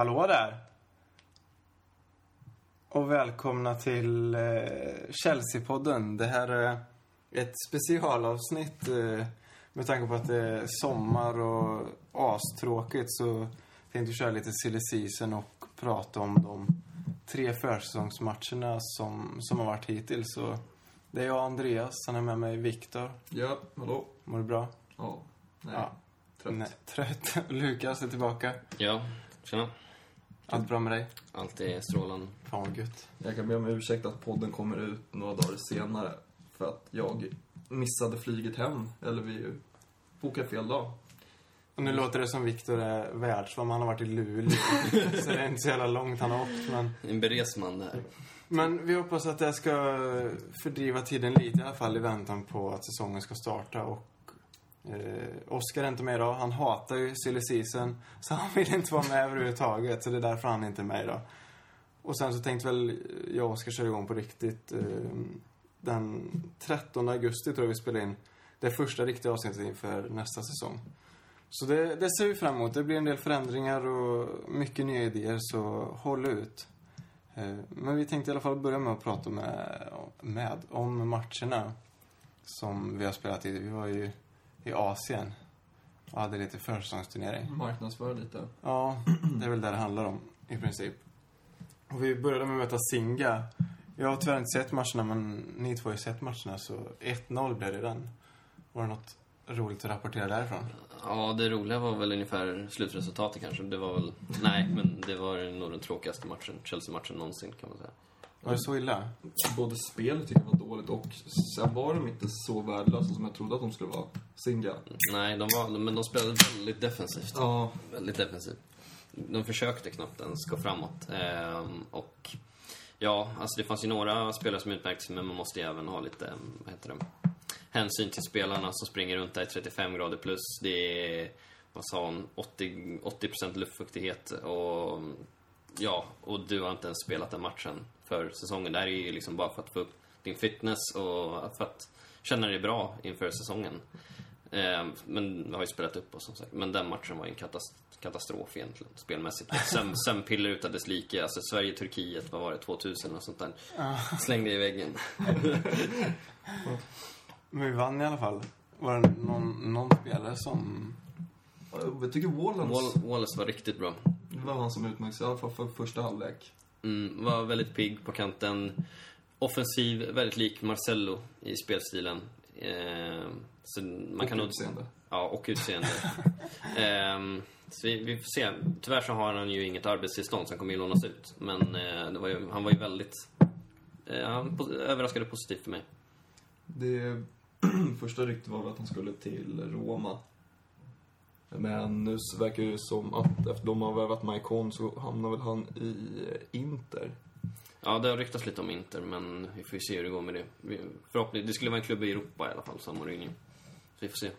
Hallå där! Och välkomna till eh, Chelsea-podden. Det här är ett specialavsnitt. Eh, med tanke på att det är sommar och astråkigt så tänkte vi köra lite silly season och prata om de tre försäsongsmatcherna som, som har varit hittills. Så det är jag Andreas, sen är med mig Viktor. Ja, hallå? Mår du bra? Ja. Nej. Ja. Trött. Nej, trött. Lukas är tillbaka. Ja, tjena. Allt bra med dig? Allt är strålande. Fan vad gött. Jag kan be om ursäkt att podden kommer ut några dagar senare. För att jag missade flyget hem. Eller vi bokade fel dag. Och nu låter det som Viktor är världsvan. Han har varit i Luleå. så det är inte så jävla långt han har åkt. Men, En beresman det här. men vi hoppas att det ska fördriva tiden lite i alla fall i väntan på att säsongen ska starta. Och eh, Oskar är inte med idag. Han hatar ju silly season. Så han vill inte vara med överhuvudtaget. Så det är därför han inte är med idag. Och sen så tänkte väl jag och Oskar köra igång på riktigt. Eh, den 13 augusti tror jag vi spelar in det första riktiga avsnittet inför nästa säsong. Så det, det ser vi fram emot. Det blir en del förändringar och mycket nya idéer, så håll ut. Eh, men vi tänkte i alla fall börja med att prata med, med om matcherna som vi har spelat i. Vi var ju i Asien och hade lite försäsongsturnering. Marknadsför lite. Ja, det är väl det det handlar om i princip. Och vi började med att möta Singa. Jag har tyvärr inte sett matcherna, men ni två har ju sett matcherna, så 1-0 blev det den. Var det något roligt att rapportera därifrån? Ja, det roliga var väl ungefär slutresultatet kanske. Det var väl... Nej, men det var nog den tråkigaste matchen. Chelsea-matchen någonsin kan man säga. Var det så illa? Både spelet tycker jag var dåligt och sen var de inte så värdelösa som jag trodde att de skulle vara. Singa. Nej, de var, men de spelade väldigt defensivt. Ja. Väldigt defensivt. De försökte knappt ens gå framåt. Ehm, och ja, alltså det fanns ju några spelare som utmärkte sig, men man måste ju även ha lite, vad heter det, hänsyn till spelarna som springer runt där i 35 grader plus. Det är, vad sa hon, 80, 80% luftfuktighet och ja, och du har inte ens spelat den matchen för säsongen. Det här är ju liksom bara för att få upp din fitness och för att känna dig bra inför säsongen. Eh, men vi har ju spelat upp oss som sagt. Men den matchen var ju en katas- katastrof egentligen, spelmässigt. Sömn, sömnpiller utan dess like. Alltså Sverige-Turkiet, vad var det, 2000 och sånt där. Slängde i väggen. Men vi vann i alla fall. Var det någon, någon spelare som... Jag tycker Wallens, Wall- Wallace var riktigt bra. det var han som utmärkte sig, i alla fall för första halvlek. Mm, var väldigt pigg på kanten. Offensiv, väldigt lik Marcello i spelstilen. Eh, så man Och kan utseende. Ja, och utseende. Ehm, så vi, vi får se. Tyvärr så har han ju inget arbetstillstånd så han kommer ju lånas ut. Men eh, det var ju, han var ju väldigt... Eh, han po- överraskade positivt för mig. Det första ryktet var väl att han skulle till Roma. Men nu så verkar det som att efter de har värvat Maicon så hamnar väl han i Inter. Ja, det har ryktats lite om Inter, men vi får se hur det går med det. Vi- Förhoppningsvis, det skulle vara en klubb i Europa i alla fall, sa Mourinho. Så vi får se.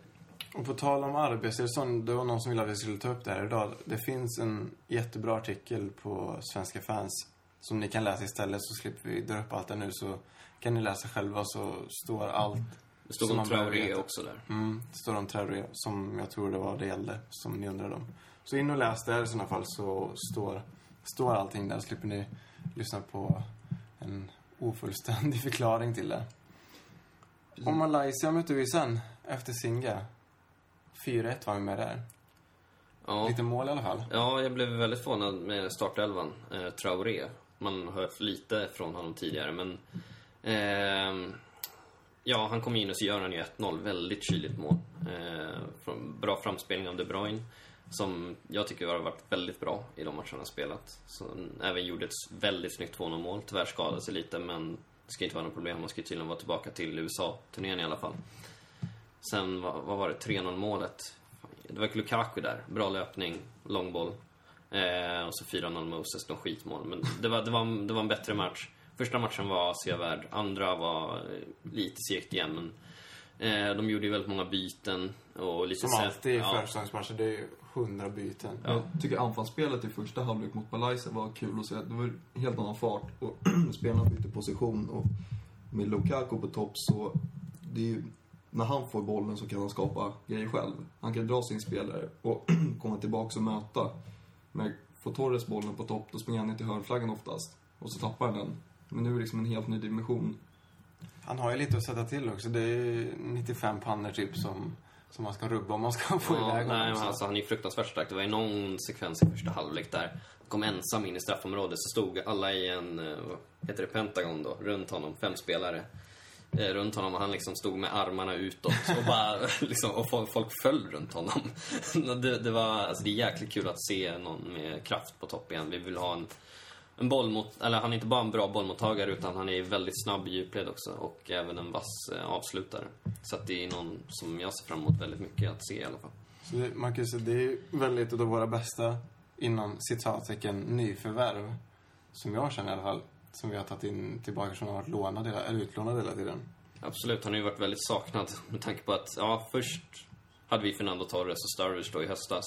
Och på tal om arbetstillstånd, det var någon som ville att vi skulle ta upp det här idag. Det finns en jättebra artikel på Svenska fans som ni kan läsa istället så slipper vi dra upp allt det nu så kan ni läsa själva så står allt. Det som om Traoré också där. Mm, det står om Traoré som jag tror det var det gällde, som ni undrade om. Så in och läs där i sådana fall så står, står allting där slipper ni lyssna på en ofullständig förklaring till det. Och Malaysia mötte vi sen, efter Singa. 4-1 var vi med där. Ja. Lite mål i alla fall. Ja, jag blev väldigt förvånad med startelvan. Eh, Traoré. Man har hört lite från honom tidigare, men... ehm, ja, han kom in och så gör han ju 1-0. Väldigt kyligt mål. Eh, bra framspelning av De Bruyne. Som jag tycker har varit väldigt bra i de matcherna han spelat. Så, även gjorde ett väldigt snyggt 2-0 mål. Tyvärr skadade sig lite, men det ska inte vara något problem. Man ska ju tydligen vara tillbaka till USA-turnén i alla fall. Sen, vad, vad var det? 3-0 målet. Det var Lukaku där. Bra löpning, långboll. Eh, och så 4-0 Moses, de skitmål. Men det var, det, var, det var en bättre match. Första matchen var sevärd, andra var eh, lite segt igen. Men eh, de gjorde ju väldigt många byten och lite Som alltid i ja, försäsongsmatcher, det är ju 100 byten. Jag tycker anfallsspelet i första halvlek mot Malaysia var kul att se. Det var helt annan fart och spelarna bytte position. Och med Lukaku på topp så, det är ju, när han får bollen så kan han skapa grejer själv. Han kan dra sin spelare och komma tillbaka och möta. Men får Torres bollen på topp, då springer han ner till hörnflaggan oftast. Och så tappar han den. Men nu är det liksom en helt ny dimension. Han har ju lite att sätta till också. Det är ju 95 pannor typ som, som man ska rubba om man ska få Ja, iväg nej, honom. men alltså, han är ju fruktansvärt stark. Det var ju någon sekvens i första halvlek där. Han kom ensam in i straffområdet, så stod alla i en, eh, vad heter det, Pentagon då, runt honom, fem spelare. Eh, runt honom och han liksom stod med armarna utåt och bara liksom, och folk, folk föll runt honom. det, det var, alltså det är jäkligt kul att se någon med kraft på topp igen. Vi vill ha en, en boll mot, eller han är inte bara en bra bollmottagare utan han är väldigt snabb i djupled också och även en vass eh, avslutare. Så att det är någon som jag ser fram emot väldigt mycket att se i alla fall. Så det, Marcus, det är ju väldigt av våra bästa, inom citattecken, nyförvärv. Som jag känner i alla fall. Som vi har tagit in tillbaka som har varit lånade, hela- eller utlånade hela tiden. Absolut, han har ju varit väldigt saknad med tanke på att, ja, först hade vi Fernando Torres och Sturridge då i höstas.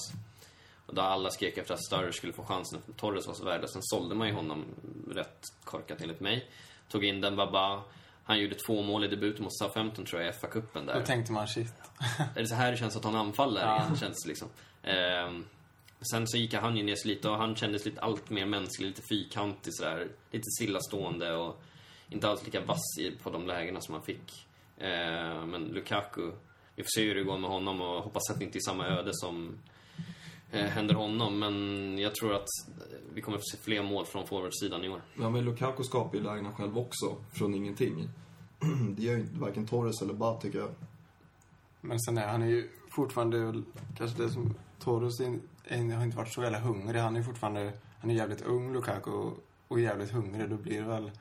Och då alla skrek efter att Sturridge skulle få chansen, för Torres var så värdelös. Sen sålde man ju honom rätt korkat enligt mig. Tog in den Baba. Han gjorde två mål i debuten mot Southampton tror jag, i FA-cupen där. Då tänkte man shit. Är det så här det känns att han anfaller? Ja. Känns liksom. Ehm, sen så gick han ju ner sig lite och han kändes lite allt mer mänsklig, lite fyrkantig sådär. Lite stillastående och inte alls lika vass på de lägena som han fick. Ehm, men Lukaku, vi får se hur det går med honom och hoppas att det inte är samma öde som händer honom. Men jag tror att vi kommer få se fler mål från forwardsidan i år. Ja, men Lukaku skapar ju lägena själv också, från ingenting. Det gör ju inte varken Torres eller Ba, tycker jag. Men sen är han är ju fortfarande, kanske det som, Torres är, har inte varit så jävla hungrig. Han är fortfarande, han är jävligt ung Lukaku och, och jävligt hungrig. Då blir det väl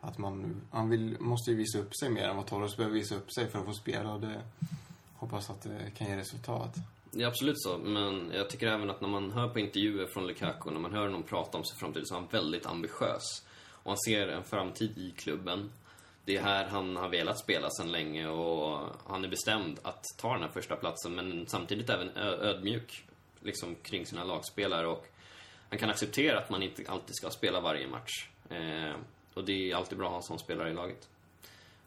att man, han vill, måste ju visa upp sig mer än vad Torres behöver visa upp sig för att få spela och det hoppas att det kan ge resultat. Det är absolut så, men jag tycker även att när man hör på intervjuer från Lukaku, när man hör honom prata om sin framtid, så är han väldigt ambitiös. Och han ser en framtid i klubben. Det är här han har velat spela sedan länge och han är bestämd att ta den här första platsen men samtidigt även ödmjuk liksom, kring sina lagspelare och han kan acceptera att man inte alltid ska spela varje match. Eh, och det är alltid bra att ha en sån spelare i laget.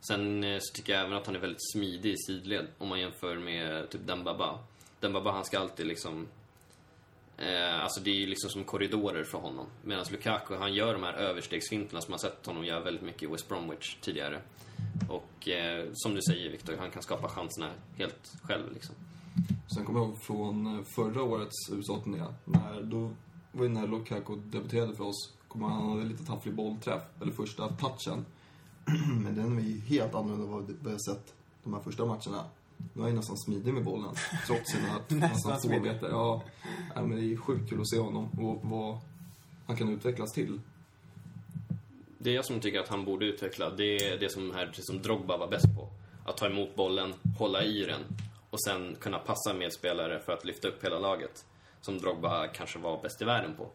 Sen eh, så tycker jag även att han är väldigt smidig i sidled om man jämför med typ Dembaba. Dembaba, han ska alltid liksom... Eh, alltså det är ju liksom som korridorer för honom. Medan Lukaku, han gör de här överstegsfinterna som man sett honom göra väldigt mycket i West Bromwich tidigare. Och eh, som du säger Viktor, han kan skapa chanserna helt själv liksom. Sen kommer jag ihåg från eh, förra årets USA-turné. När, då var ju när Lukaku debuterade för oss. Kommer han hade lite tafflig bollträff, eller första touchen. Men den var ju helt annorlunda än vad vi har sett de här första matcherna. Nu är han nästan smidig med bollen, trots sina nästan två meter. Ja, men det är sjukt kul att se honom och vad han kan utvecklas till. Det jag som tycker att han borde utveckla, det är det som, här, det som Drogba var bäst på. Att ta emot bollen, hålla i den och sen kunna passa medspelare för att lyfta upp hela laget. Som Drogba kanske var bäst i världen på.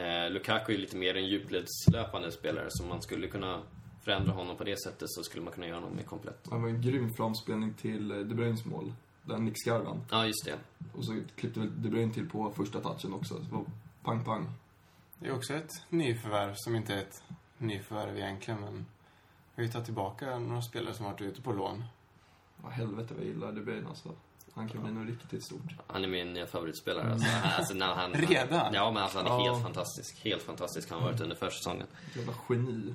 Eh, Lukaku är lite mer en djupledslöpande spelare, så man skulle kunna förändra honom på det sättet så skulle man kunna göra honom mer komplett. Han var en grym framspelning till eh, De Bruynes mål. Där Nick skarvan. Ja, just det. Och så klippte väl De Bruyne till på första touchen också. Så det var pang, pang. Det är också ett nyförvärv som inte är ett nyförvärv egentligen, men vi har ju tagit tillbaka några spelare som varit ute på lån. Vad helvete vad jag gillar De Bruyne alltså. Han kan bli något riktigt stort. Han är min nya favoritspelare. Alltså, alltså, när han, Redan? Ja, men alltså, han är Ja. helt fantastisk. Helt fantastisk har han varit under försäsongen. Jävla geni.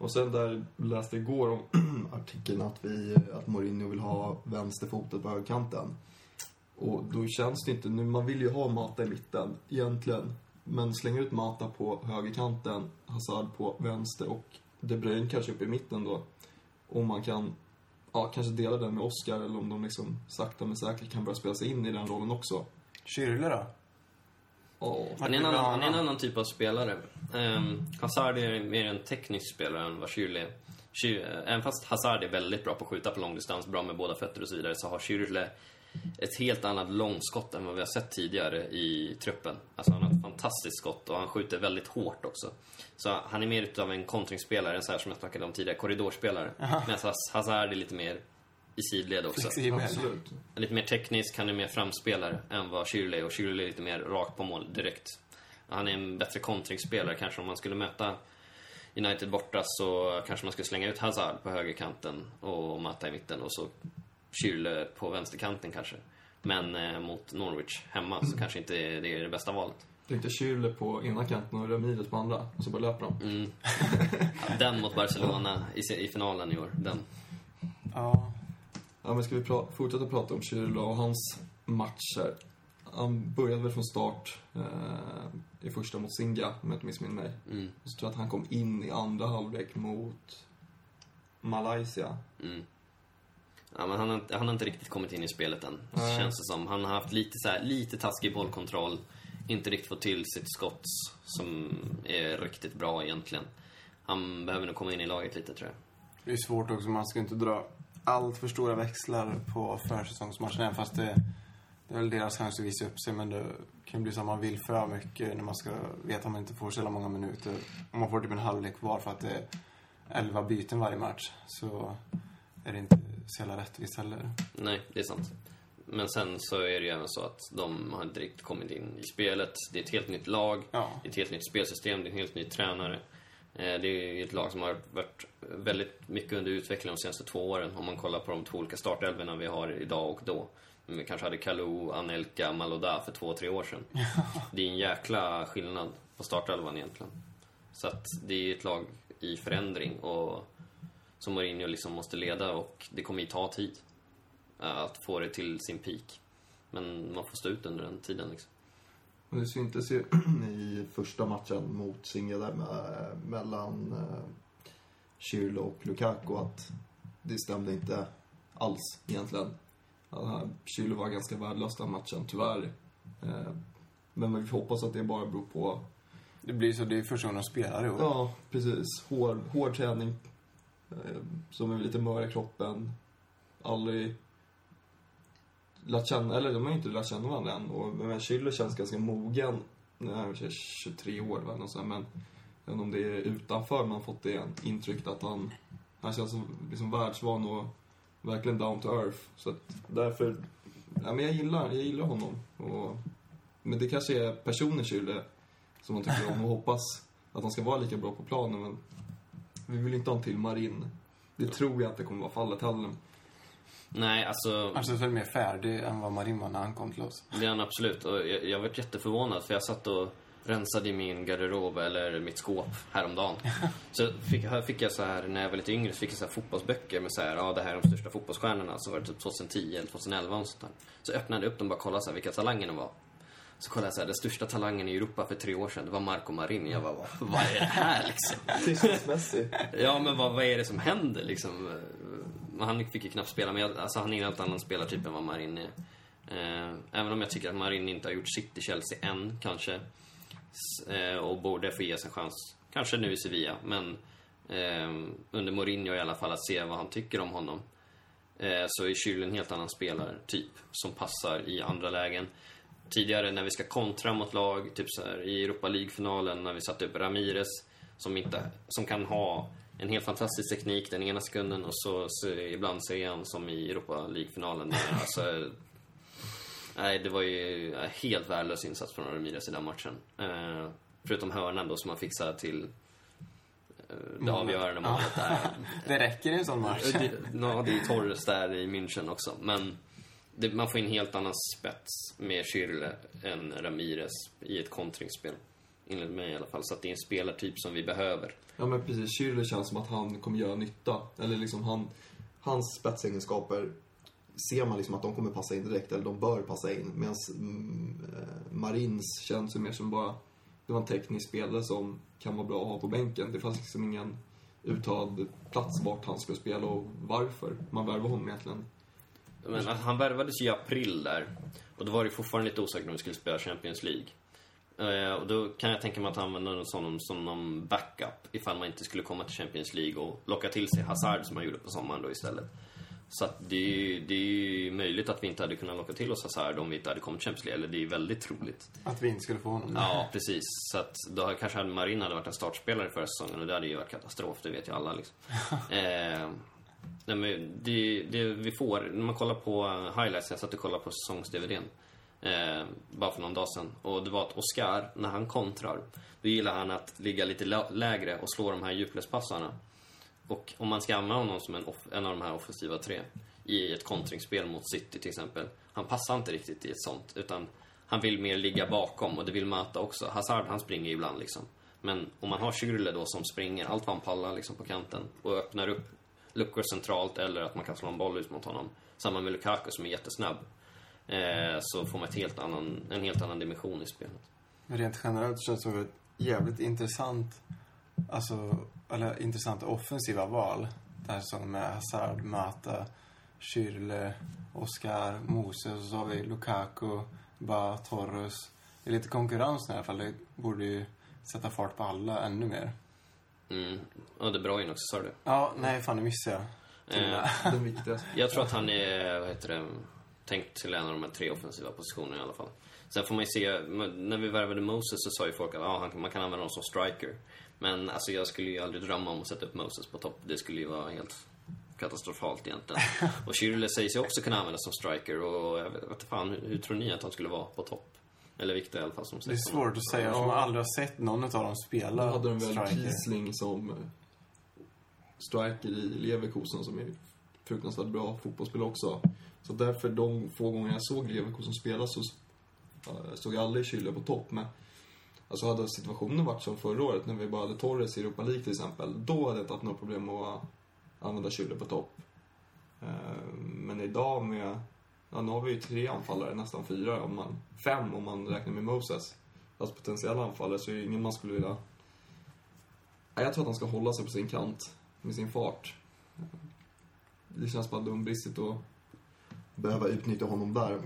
Och sen där läste jag igår om artikeln att, vi, att Mourinho vill ha vänsterfotet på högerkanten. Och då känns det inte, nu, man vill ju ha Mata i mitten, egentligen. Men slänga ut Mata på högerkanten, Hazard på vänster och De Bruyne kanske uppe i mitten då. Om man kan, ja, kanske dela den med Oscar eller om de liksom sakta men säkert kan börja spela sig in i den rollen också. Kyrle då? Ja, Han är en annan, han är en annan typ av spelare. Um, Hazard är mer en teknisk spelare än vad Schürrle är. Även fast Hazard är väldigt bra på att skjuta på långdistans, bra med båda fötter och så vidare, så har Schürrle ett helt annat långskott än vad vi har sett tidigare i truppen. Alltså han har ett fantastiskt skott och han skjuter väldigt hårt också. Så han är mer utav en kontringsspelare, en så här som jag snackade om tidigare, korridorspelare. Medan Hazard är lite mer i sidled också. Flexibel. absolut. Lite mer teknisk, han är mer framspelare än vad Schürrle är och Schürrle är lite mer rakt på mål direkt. Han är en bättre kontringsspelare kanske om man skulle möta United borta så kanske man skulle slänga ut Hazard på högerkanten och Mata i mitten och så Schürrle på vänsterkanten kanske. Men eh, mot Norwich hemma så kanske inte det är det bästa valet. Tänkte Schürrle på ena kanten och Ramirez på andra. Och så bara löper de. Mm. Ja, den mot Barcelona i, i finalen i år. Den. Ja. Ja, men ska vi pra- fortsätta prata om Schürrle och hans matcher? Han började väl från start eh, i första mot Singa, om jag inte missminner mig. Mm. Så tror jag att han kom in i andra halvlek mot Malaysia. Mm. Ja, men han, har, inte- han har inte riktigt kommit in i spelet än, Nej. känns det som. Han har haft lite, så här, lite taskig bollkontroll. Inte riktigt fått till sitt skott som är riktigt bra egentligen. Han behöver nog komma in i laget lite, tror jag. Det är svårt också, man ska inte dra allt för stora växlar på försäsongsmatchen, även fast det, det är väl deras chans att visa upp sig. Men det kan bli så att man vill för mycket när man ska veta att man inte får så många minuter. Om man får typ en halvlek kvar för att det är 11 byten varje match, så är det inte så jävla rättvist heller. Nej, det är sant. Men sen så är det ju även så att de har inte riktigt kommit in i spelet. Det är ett helt nytt lag, Ja. det är ett helt nytt spelsystem, det är en helt ny tränare. Eh, Det är ett lag som har varit väldigt mycket under utveckling de senaste två åren. Om man kollar på de två olika startelvorna vi har idag och då. Vi kanske hade Kalou, Anelka, Maloda för två, tre år sedan. Det är en jäkla skillnad på startelvan egentligen. Så att det är ett lag i förändring och som Mourinho liksom måste leda och det kommer ju ta tid att få det till sin peak. Men man får stå ut under den tiden liksom. Och det syntes ju i första matchen mot Singa där med, mellan eh, Schürrle och Lukaku att det stämde inte alls egentligen. Schürrle var ganska värdelös den matchen, tyvärr. Eh, men vi hoppas att det bara beror på Det blir så, det är första gången de spelar i år. Ja, precis. Hård, hård träning. Eh, som är lite mör i kroppen. Aldrig lärt känna, eller de har ju inte lärt känna varandra än. Och, men Schüller känns ganska mogen. Nu är han 23 år eller så här, men jag vet om det är utanför man har fått det intrycket att han, han känns som liksom världsvan och verkligen down to earth. Så att därför, ja men jag gillar, jag gillar honom. Och, men det kanske är personen Schüller som man tycker om och hoppas att han ska vara lika bra på planen. Men vi vill inte ha en till Marin. Det tror jag inte kommer vara fallet heller. Nej, alltså Han känns väl mer färdig än vad Marin var när han kom till oss. det är han absolut. Och jag, jag varit jätteförvånad för jag satt och rensade i min garderob eller mitt skåp häromdagen. Så fick, här fick jag så här, när jag var lite yngre, så fick jag så här fotbollsböcker med så här, ja det här är de största fotbollsstjärnorna. Så var det typ 2010 eller 2011 och sånt där. Så öppnade jag upp dem och bara kollade så här, vilka talanger de var. Så kollade jag så här, den största talangen i Europa för tre år sedan, det var Marco Marin. Jag bara, vad, är det här liksom? Tidsmässigt. Ja, men vad, vad är det som händer liksom? Han fick ju knappt spela, men jag, alltså, han är en helt annan spelartyp än vad Marin är. Eh, även om jag tycker att Marin inte har gjort sitt i Chelsea än, kanske. S- Eh, och borde få ges en chans. Kanske nu i Sevilla, men eh, under Mourinho i alla fall, att se vad han tycker om honom. Eh, så är Schürrle en helt annan spelartyp som passar i andra lägen. Tidigare när vi ska kontra mot lag, typ så här, i Europa League-finalen när vi satte upp Ramirez som, inte, som kan ha en helt fantastisk teknik den ena sekunden och så, så ibland ser han som i Europa League-finalen. Alltså, nej, det var ju helt värdelös insats från Ramirez i den matchen. Eh, förutom hörnan då som han fixade till eh, det avgörande målet där. Det räcker i en sån match. Det, ja, det är Torres där i München också. Men det, man får en helt annan spets med Schürrle än Ramirez i ett kontringsspel. Enligt mig i alla fall. Så att det är en spelartyp som vi behöver. Ja men precis, Schürrle känns som att han kommer göra nytta. Eller liksom han, hans spetsegenskaper ser man liksom att de kommer passa in direkt, eller de bör passa in. Medan mm, eh, Marins känns ju mer som bara, det var en teknisk spelare som kan vara bra att ha på bänken. Det fanns liksom ingen uttalad plats vart han skulle spela och varför man värvade honom egentligen. Men att han värvades ju i april där. Och då var det fortfarande lite osäkert om vi skulle spela Champions League. Eh, och då kan jag tänka mig att använde honom som någon backup ifall man inte skulle komma till Champions League och locka till sig Hazard som man gjorde på sommaren då istället. Så att det är, ju, det är ju möjligt att vi inte hade kunnat locka till oss Hazard om vi inte hade kommit till Champions League. Eller det är väldigt troligt. Att vi inte skulle få honom. Ja, precis. Så att då kanske hade Marin hade varit en startspelare förra säsongen och det hade ju varit katastrof, det vet ju alla liksom. eh, nej, men det, det vi får, när man kollar på highlights, jag satt och kollade på säsongs-DVDn eh, bara för någon dag sedan. Och det var att Oscar, när han kontrar, då gillar han att ligga lite lägre och slå de här djupledspassarna. Och om man ska använda honom som en, en av de här offensiva tre i ett kontringsspel mot City till exempel. Han passar inte riktigt i ett sånt, utan han vill mer ligga bakom och det vill möta också. Hazard, han springer ibland liksom. Men om man har Schürrle då som springer allt vad han pallar liksom på kanten och öppnar upp luckor centralt eller att man kan slå en boll ut mot honom. Samma med Lukaku som är jättesnabb. Eh, så får man ett helt annan, en helt annan dimension i spelet. Men rent generellt känns det som ett jävligt intressant, alltså, eller intressanta offensiva val. Det här som med Hazard, Mata, Schürrle, Oscar, Moses och så har vi Lukaku, Ba, Torres. Det är lite konkurrens i alla fall. Det borde ju sätta fart på alla ännu mer. Mm. Och De Bruyne också, sa du? Ja, nej fan det missade jag. Viktigaste. Jag tror att han är, vad heter det, tänkt till en av de här tre offensiva positionerna i alla fall. Sen får man ju se, när vi värvade Moses så sa ju folk att ah, han, man kan använda honom som striker. Men alltså jag skulle ju aldrig drömma om att sätta upp Moses på topp. Det skulle ju vara helt katastrofalt egentligen. Och Schürrle sägs ju också kunna användas som striker och jag vet inte fan, hur, hur tror ni att han skulle vara på topp? Eller Victor i alla fall som Det är svårt att säga, för man aldrig har sett någon av dem Då spela hade de väl striker. Kiesling som eh, striker i Leverkusen som är fruktansvärt bra fotbollsspelare också. Så därför de få gånger jag såg Leverkusen spela så stod jag aldrig Kylia på topp. Men alltså hade situationen varit som förra året när vi bara hade Torres i Europa League till exempel. Då hade jag inte haft några problem med att använda Kylia på topp. Eh, men idag med, ja nu har vi ju tre anfallare, nästan fyra, om man, fem om man räknar med Moses. Alltså potentiella anfallare så är det ingen man skulle vilja Jag tror att han ska hålla sig på sin kant med sin fart. Eh, det känns bara dumbristigt att behöva utnyttja honom där.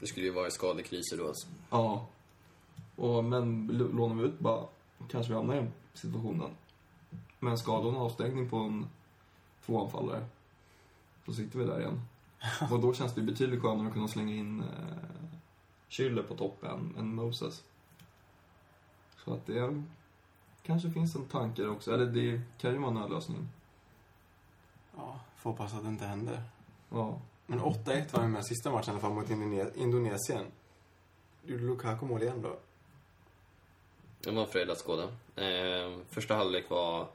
Det skulle ju vara skadekriser då alltså. Ja. Och, men lånar vi ut bara kanske vi hamnar i den situationen. Men skador och en avstängning på en två anfallare. Då sitter vi där igen. Och då känns det betydligt skönare att kunna slänga in eh, Schürrle på topp än, Moses. Så att det kanske finns en tanke där också. Eller det kan ju vara en nödlösning. Ja, får hoppas att det inte händer. Ja. Men 8-1 var ju med sista matchen i alla fall mot Indone- Indonesien. Gjorde Lukaku mål igen då? Det var en fröjd att skåda. Eh, första halvlek var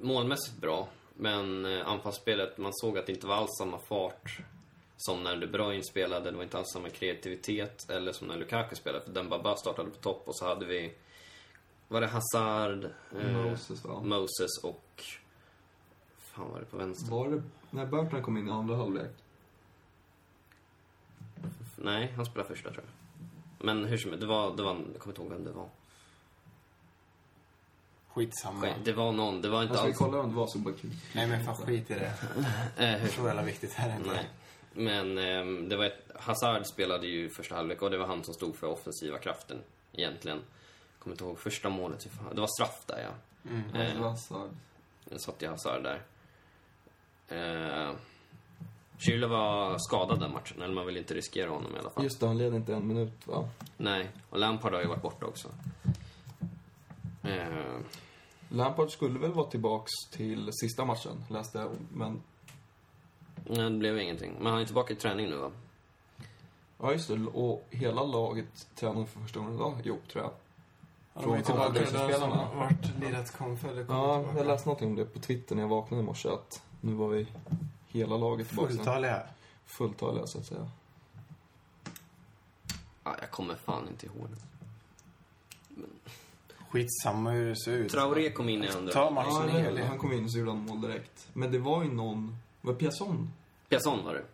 målmässigt bra, men eh, anfallsspelet, man såg att det inte var alls samma fart som när De Bruyne spelade. Det var inte alls samma kreativitet, eller som när Lukaku spelade. För Dembaba startade på topp och så hade vi, var det Hazard, eh, Moses va? Moses och... fan var det på vänster? Var det när Bertrand kom in i andra halvlek? Nej, han spelade första tror jag. Men hur som helst, det var, det var, jag kommer inte ihåg vem det var. Skitsamma. Skit, Det var någon, det var inte Alltså, vi alls... kollar om det var så. Nej men fan skit i det. Eh, hur Så jävla viktigt här är inte. Nej. Men ehm, det var ett, Hazard spelade ju första halvlek och det var han som stod för offensiva kraften egentligen. Jag kommer inte ihåg första målet. Det var straff där ja. Mm. Det var Hazard. Jag satt i Hazard där. Eh, Schürrle var skadad den matchen, eller man vill inte riskera honom i alla fall. Just det, han led inte en minut va? Nej, och Lampard har ju varit borta också. Eh, Lampard skulle väl vara tillbaks till sista matchen, läste jag. Men, nej, det blev ingenting. Men han är tillbaka i träning nu va? ja just det. Och hela laget tränade för första gången idag ihop, tror jag. Ja, de är ju Från Conference-spelarna. varit lirat konf eller kommit Ja, tillbaka. jag läste någonting om det på Twitter när jag vaknade i morse, att nu var vi hela laget tillbaka. Fulltaliga. Fulltaliga, så att säga. Ah, jag kommer fan inte ihåg det. Skitsamma hur det ser ut. Traoré kom in i andra. Ta matchen Ja, nej, han kom in och så gjorde han mål direkt. Men det var ju någon... Var det Piasson? Piasson var det.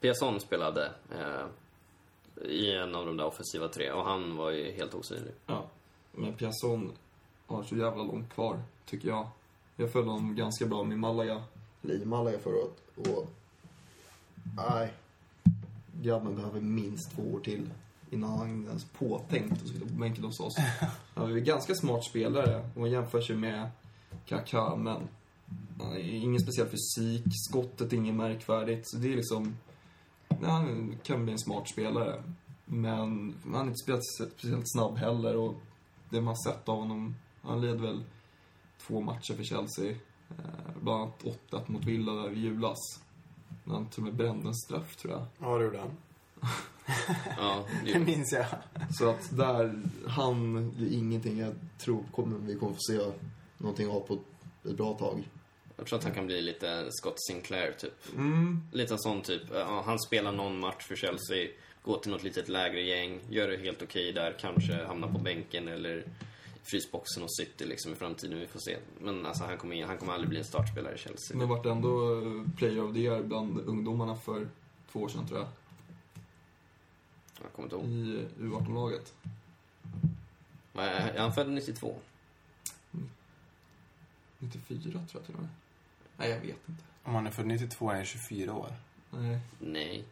Piasson spelade eh, i en av de där offensiva tre och han var ju helt osynlig. Ja. Men Piasson har så jävla långt kvar, tycker jag. Jag följde honom ganska bra med Malaga. Eller i Malaga förra året. Och... Nej. Grabben behöver minst två år till innan han ens påtänkt att sitta på bänken hos oss. Han är en ganska smart spelare och han jämför sig med Kaká, men han har ingen speciell fysik, skottet är inget märkvärdigt. Så det är liksom... Nej, han kan bli en smart spelare. Men han är inte speciellt, speciellt snabb heller och det man sett av honom, han led väl två matcher för Chelsea. Eh, bland annat 8 mot Villa där i julas. När han till och med brände en straff tror jag. Ja, det gjorde han. Ja, Det det, minns jag. Så att där, han, det är ingenting jag tror kommer, vi kommer få se någonting av på ett bra tag. jag tror att han kan bli lite Scott Sinclair typ. Mm. Lite sån typ. Ja, han spelar någon match för Chelsea gå till något litet lägre gäng, gör det helt okej där, kanske hamna på bänken eller frysboxen och City liksom i framtiden, vi får se. Men alltså han kommer, han kommer aldrig bli en startspelare i Chelsea. Men vart ändå eh, player of the year bland ungdomarna för två år sedan tror jag. Jag kommer inte ihåg. I U18-laget. Vad Är är han född 92? 94 tror jag till och med. Nej, jag vet inte. Om man är född 92 är han 24 år. Nej, Nej.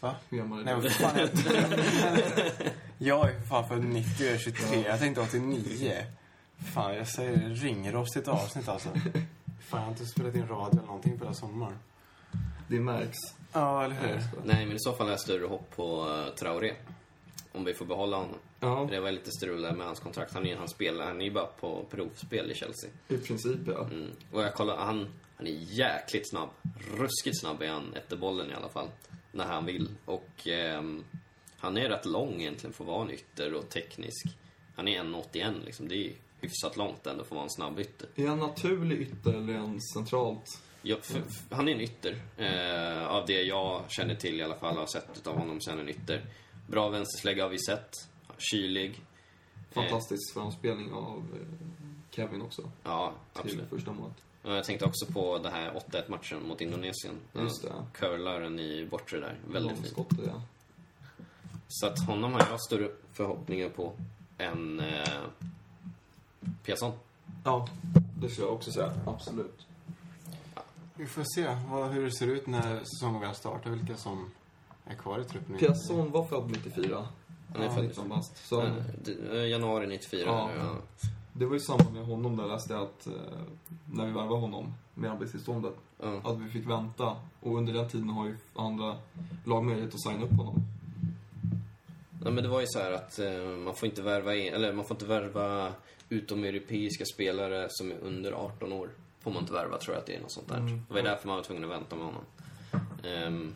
Va? hur gammal är Nej, du? fan. Jag, är för fan född 90 och jag är 23. Jag tänkte 89. Fan, jag säger ringrostigt avsnitt alltså. Fan, jag har inte spelat in radio eller någonting på hela sommaren. Det märks. Ja, eller hur? Nej, men i så fall har jag större hopp på uh, Traoré. Om vi får behålla honom. Ja, Det var lite strul där med hans kontrakt. Han är, han spelar, han är ju bara på provspel i Chelsea. i princip ja. Mm. Och jag kollar, han, han är jäkligt snabb. Ruskigt snabb är han efter bollen i alla fall. När han vill. Och ehm, han är rätt lång egentligen för att vara en ytter och teknisk. Han är 1,81 liksom. Det är hyfsat långt ändå för att vara en snabb ytter. Är han naturlig ytter eller är han centralt? Ja, för, för, han är en ytter. Eh, av det jag känner till i alla fall, har sett av honom sen en ytter. Bra vänsterslägga har vi sett. Kylig. Fantastisk framspelning av eh, Kevin också. Ja, Till absolut. första målet. Jag tänkte också på det här 8-1 matchen mot Indonesien. Just det. Curlar den i bortre där. Väldigt fint. Ja. Så att honom har jag större förhoppningar på än eh, Piasson. Ja, det skulle jag också säga. Absolut. Vi får se vad, hur det ser ut när säsongen väl startar. Vilka som är kvar i truppen. Piasson var född 94. Han är Ja, född 19 bast. Så eh, eh, januari 94. Ja. ja. det var ju samma med honom där läste jag att eh, när vi värvade honom med arbetstillståndet, Ja. att vi fick vänta. Och under den tiden har ju andra lag möjlighet att signa upp honom. Ja, men det var ju så här att eh, man får inte värva in, eller man får inte värva utomeuropeiska spelare som är under 18 år. Får man inte värva, tror jag att det är något sånt där. Mm. Det var därför man var tvungen att vänta med honom. Ehm,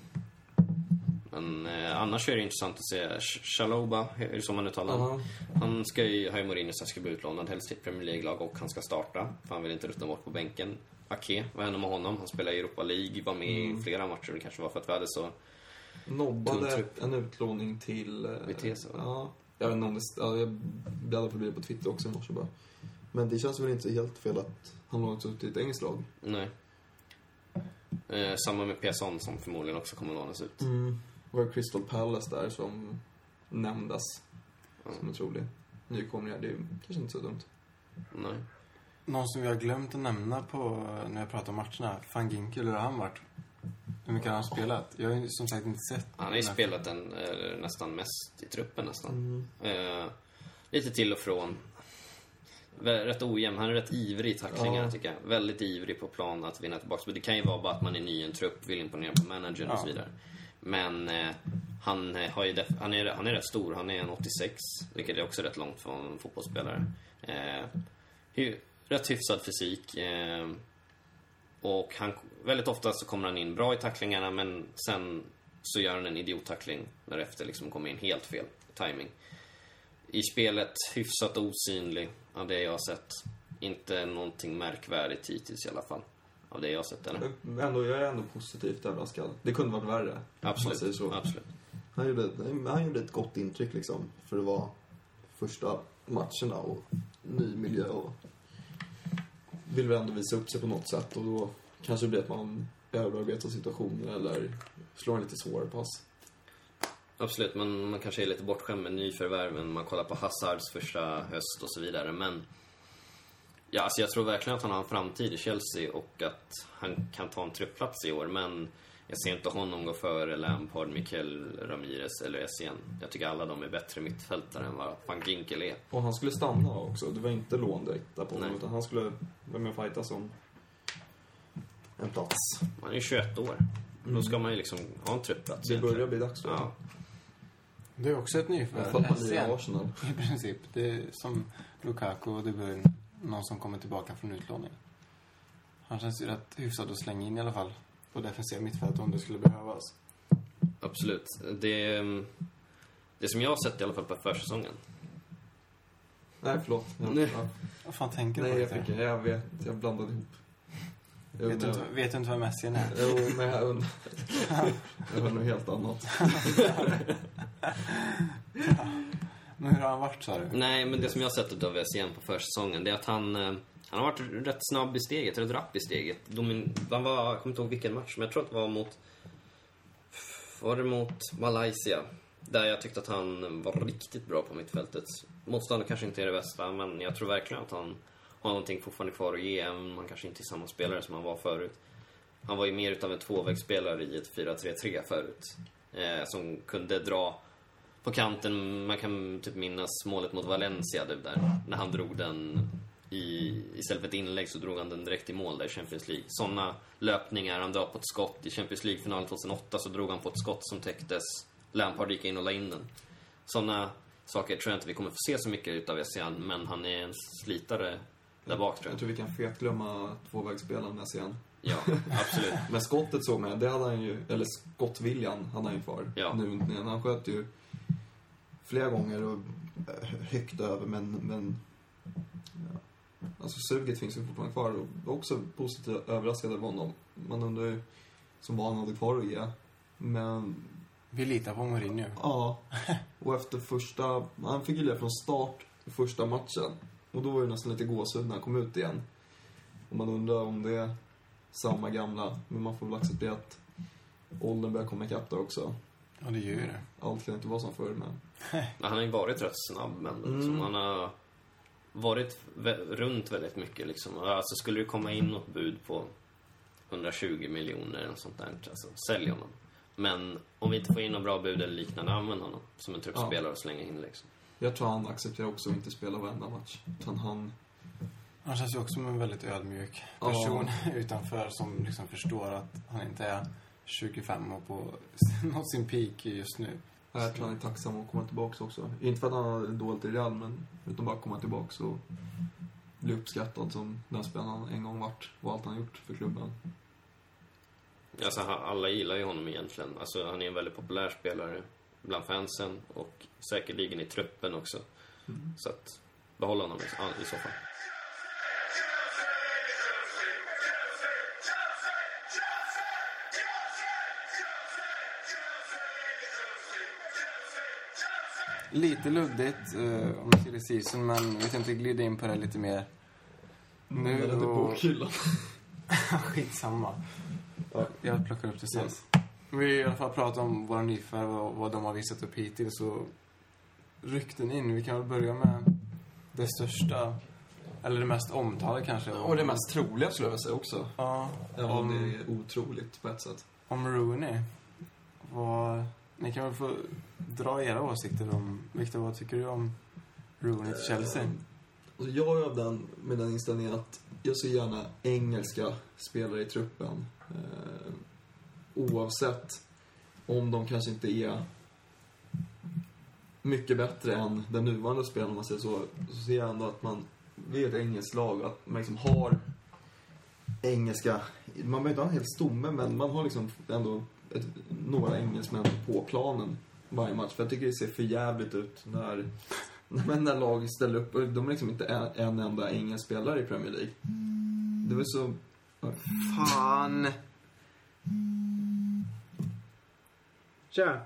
men eh, annars är det intressant att se Sh- Shaloba, är det så man uttalar honom? Han ska ju, har ju Mourinho sagt ska bli utlånad, helst till Premier League-lag och han ska starta. För han vill inte ruttna bort på bänken. Ake, vad hände med honom? Han spelar i Europa League, var med Mm. i flera matcher. Det kanske var för att vi hade så... Nobbade trupp. en utlåning till... eh, Vitesse, va? Ja. Jag vet inte om det... Ja, jag bläddrade förbi det på Twitter också i morse bara. Men det känns väl inte helt fel att han lånats ut till ett engelskt lag. Nej. Eh, samma med Piasson som förmodligen också kommer lånas ut. Mm. Det var Crystal Palace där som nämndes som en trolig nykomling. Det är ju kanske inte så dumt. Nej. Någon som vi har glömt att nämna på när jag pratar om matcherna. Van Ginkel, hur har han varit? Hur mycket har han spelat? Jag har ju som sagt inte sett. Han har ju spelat den eh, nästan mest i truppen nästan. Mm. Eh, lite till och från. Vä- Rätt ojämn. Han är rätt ivrig i tacklingarna Ja. tycker jag. Väldigt ivrig på plan att vinna tillbaka. Men det kan ju vara bara att man är ny i en trupp, vill imponera på managern och Ja. så vidare. Men eh, han, eh, har ju def- han, är, han är rätt stor. Han är en 86, vilket är också rätt långt för en fotbollsspelare. Eh, hy, rätt hyfsad fysik. Eh, och han, väldigt ofta så kommer han in bra i tacklingarna, men sen så gör han en idiottackling därefter liksom kommer in helt fel timing. I spelet hyfsat osynlig av det jag har sett. Inte någonting märkvärdigt hittills i alla fall. Av det jag har sett, eller? Ändå, jag är ändå positivt överraskad. Det kunde varit värre. Absolut. så. Absolut. Han gjorde, han gjorde ett gott intryck liksom. För att vara första matcherna och ny miljö och vill väl ändå visa upp sig på något sätt och då kanske det blir att man överarbetar situationer eller slår en lite svårare pass. Absolut, men man kanske är lite bortskämd med nyförvärven. Man kollar på Hazards första höst och så vidare, men... Ja, alltså jag tror verkligen att han har en framtid i Chelsea och att han kan ta en truppplats i år, men jag ser inte honom gå före Lampard, Mikel Ramirez eller Essien. Jag tycker alla de är bättre mittfältare än vad van Ginkel är. Och han skulle stanna också. Det var inte lån direkt där på honom utan han skulle vara med och fightas om en plats. Han är ju 21 år. Då ska man ju liksom ha en truppplats Det egentligen. börjar bli dags då. Ja, Det är också ett nyförvärv. man. I princip. Det är som Lukaku och det blir någon som kommer tillbaka från utlåning. Han känns ju rätt hyfsad att slänga in i alla fall. På defensiva mittfält om det skulle behövas. absolut. Det, det som jag har sett i alla fall på försäsongen. Nej, förlåt. Jag, Nej. ja. Vad fan tänker du Nej, på? jag, Peter? fick, jag vet. Jag blandade ihop. Jag Vet, du inte, vet du inte vad Messi är? Jo, men jag undrar... Jag hör något helt annat. Men hur har han varit sa du? Nej, men det som jag har sett av Essien på försäsongen, det är att han... eh, Han har varit rätt snabb i steget, rätt rapp i steget. Domin, han var, jag kommer inte ihåg vilken match, men jag tror att det var mot... Var det mot Malaysia? Där jag tyckte att han var riktigt bra på mittfältet. Motståndet kanske inte är det bästa, men jag tror verkligen att han har någonting fortfarande kvar att ge, även om han kanske inte är samma spelare som han var förut. Han var ju mer utav en tvåvägsspelare i ett 4-3-3 förut. Eh, som kunde dra på kanten. Man kan typ minnas målet mot Valencia där. När han drog den i, istället för ett inlägg så drog han den direkt i mål där i Champions League. Såna löpningar, han drar på ett skott. I Champions League-finalen 2008 så drog han på ett skott som täcktes. Lampard gick in och la in den. Såna saker tror jag inte vi kommer få se så mycket utav Essien, men han är en slitare där bak tror Jag jag. tror vi kan fetglömma tvåvägsspelaren med igen. Ja, absolut. Men skottet såg man, det hade han ju, eller skottviljan hade han ju kvar. Ja. Nu, han sköt ju flera gånger och eh, högt över, men, men ja. Alltså suget finns ju fortfarande kvar och var också positivt överraskad av honom. Man undrar ju som vad han hade kvar att ge. Men Vi litar på Mourinho. ja, och efter första, han fick ju leda från start i första matchen. Och då var det nästan lite gåshud när han kom ut igen. Och man undrar om det är samma gamla, men man får väl acceptera att åldern börjar komma ikapp där också. Ja, det gör ju det. Allt kan inte vara som förr, men... Han har ju varit rätt snabb, men liksom, Mm. han har varit vä- runt väldigt mycket. Liksom. Alltså, skulle det komma in något bud på 120 miljoner eller sånt där, alltså, sälj honom. Men om vi inte får in något bra bud eller liknande, använd honom som en truppspelare och slänga in liksom. Jag tror han accepterar också att inte spela varenda match. Utan han... Han känns ju också som en väldigt ödmjuk person utanför som liksom förstår att han inte är 25 och på nått sin peak just nu. Jag tror han är tacksam att komma tillbaka också. Inte för att han har dåligt i Real, men utan bara komma tillbaka och bli uppskattad som den spelaren han en gång varit och allt han gjort för klubben. Alltså, alla gillar ju honom egentligen. Alltså, han är en väldigt populär spelare bland fansen och säkerligen i truppen också. Så att, behåll honom i, i så fall. Lite luddigt eh, om silly season, men vi tänkte glida in på det lite mer. Nu Eller då- bokhyllan. Skitsamma. Ja. Jag plockar upp det sen. Yes. Vi har i alla fall pratat om våra nyförvärv och vad de har visat upp hittills. Så rykten in. Vi kan väl börja med det största, eller det mest omtalade kanske. Och det mest troliga skulle jag vilja säga också. Ja, Även om om, det är otroligt på ett sätt. om Rooney. Vad, ni kan väl få dra era åsikter om, Victor, vad tycker du om Rooney till Chelsea? Eh, Alltså jag är av den, med den inställningen att jag ser gärna engelska spelare i truppen. Oavsett om de kanske inte är mycket bättre än den nuvarande spelaren, om man säger så, så ser jag ändå att man, vi är ett engelskt lag, att man liksom har engelska, man behöver inte ha en hel stomme, men man har liksom ändå ett, några engelsmän på planen varje match. För jag tycker det ser för jävligt ut när när, när lag ställer upp, och de är liksom inte en, en enda engelsk spelare i Premier League. Det var så... Fan! Tja!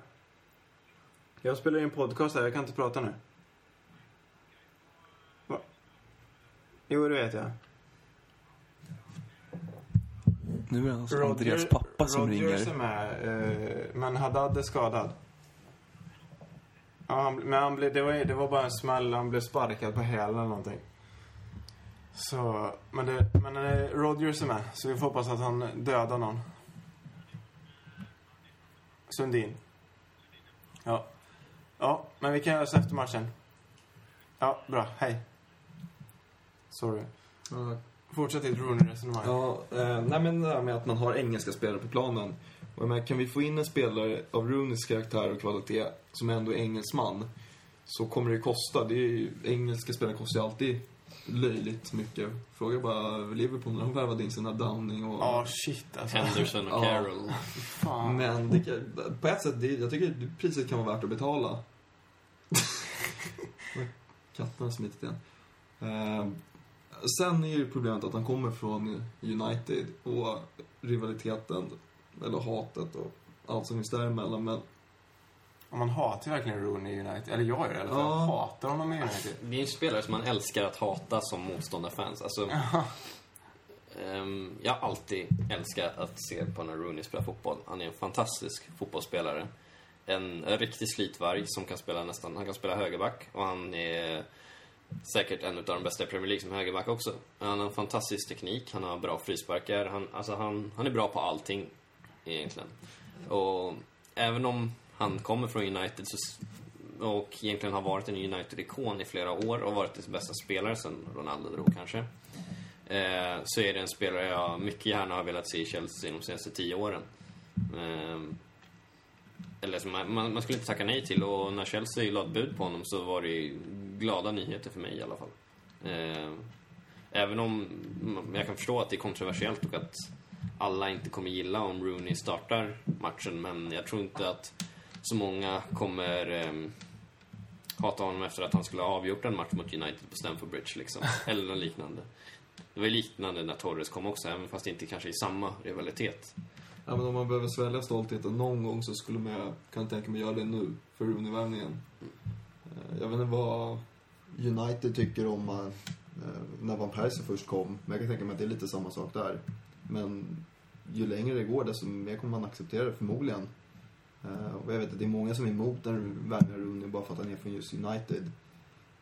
Jag spelar in podcast här, jag kan inte prata nu. Va? Jo, det vet jag. Nu är det alltså Andreas pappa som Rodgers ringer. är med, eh, men Haddad är skadad. Ja, han, men han blev, det, var, det var bara en smäll, han blev sparkad på hälen eller någonting. Så, men, det, men Rodgers är med, så vi får hoppas att han dödar någon. Sundin. Ja. Ja, men vi kan göra så efter matchen. Ja, bra. Hej. Sorry. Ja, Fortsätt ditt Rooney-resonemang. ja eh, nej men det här med att man har engelska spelare på planen. Och menar, kan vi få in en spelare av Rooneys karaktär och kvalitet som ändå är engelsman så kommer det kosta. Det är ju, engelska spelare kostar ju alltid löjligt mycket. Fråga bara Liverpool när de värvade in sina Downing och... Ja, shit alltså. Henderson och Ja. Carroll. Fan. Men det kan, på ett sätt, det, jag tycker priset kan vara värt att betala. Katten har smitit igen. Eh, sen är ju problemet att han kommer från United och rivaliteten, eller hatet och allt som finns däremellan. Men Och man hatar ju verkligen Rooney i United. Eller jag gör det i alla fall. Jag Ja. hatar honom i United. Det är en spelare som man älskar att hata som motståndarfans. Alltså, ehm, jag har alltid älskat att se på när Rooney spelar fotboll. Han är en fantastisk fotbollsspelare. En, en riktig slitvarg som kan spela nästan, han kan spela högerback och han är säkert en av de bästa i Premier League som högerback också. Han har en fantastisk teknik, han har bra frisparkar, han, alltså han, han är bra på allting egentligen. Och även om han kommer från United så, och egentligen har varit en United-ikon i flera år och varit dess bästa spelare sen Ronaldo drog kanske. Eh, så är det en spelare jag mycket gärna har velat se i Chelsea de senaste tio åren. Eh, eller som man, man, man skulle inte tacka nej till och när Chelsea lade bud på honom så var det glada nyheter för mig i alla fall. Eh, även om jag kan förstå att det är kontroversiellt och att alla inte kommer gilla om Rooney startar matchen men jag tror inte att så många kommer eh, hata honom efter att han skulle ha avgjort en match mot United på Stamford Bridge liksom. Eller något liknande. Det var ju liknande när Torres kom också, även fast inte kanske i samma rivalitet. Ja, men om man behöver svälja stoltheten någon gång så skulle man, kan jag tänka mig göra det nu, för Rooney-värvningen. Eh, Jag vet inte vad United tycker om eh, när Van Persie först kom, men jag kan tänka mig att det är lite samma sak där. Men ju längre det går, desto mer kommer man acceptera det förmodligen. Eh, och jag vet att det är många som är emot en värvning av Rooney bara för att han är från just United.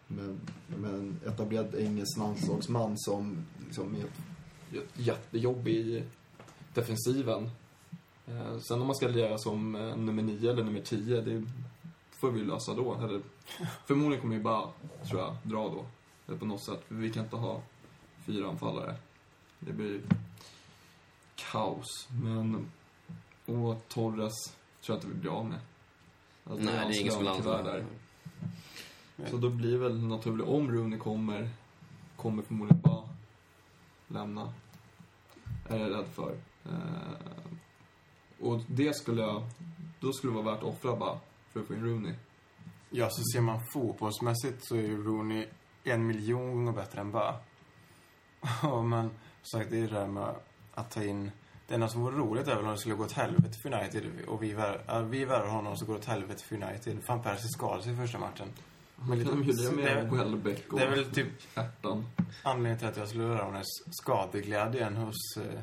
Men, men etablerad engelsk landslagsman som liksom är ett jättejobb i defensiven. Eh, sen om man ska lira som eh, nummer 9 eller nummer 10, det får vi lösa då. Eller, förmodligen kommer vi bara, tror jag, dra då. Eller på något sätt. Vi kan inte ha fyra anfallare. Det blir kaos. Men, och Torres tror jag inte vi blir av med. Alltså, Nej, det är ingen som vill anfalla. Så då blir väl naturligt, om Rooney kommer, kommer förmodligen bara lämna. Är jag rädd för. Eh, och det skulle jag, då skulle det vara värt att offra bara för att få in Rooney. Ja, så ser man fotbollsmässigt så är ju Rooney en miljon gånger bättre än Ba. Ja, men som sagt, det är det där med att ta in... Det enda som vore roligt är väl om det skulle gå åt helvete för United och vi, vär, vi värvar honom så går det åt helvete för United. Van Persie skadade sig i första matchen. Men lite- Kan de ju det med det- Welbeck och Det är väl typ Hjärtan. anledningen till att jag skulle röra honom skadeglädjen hos... Eh,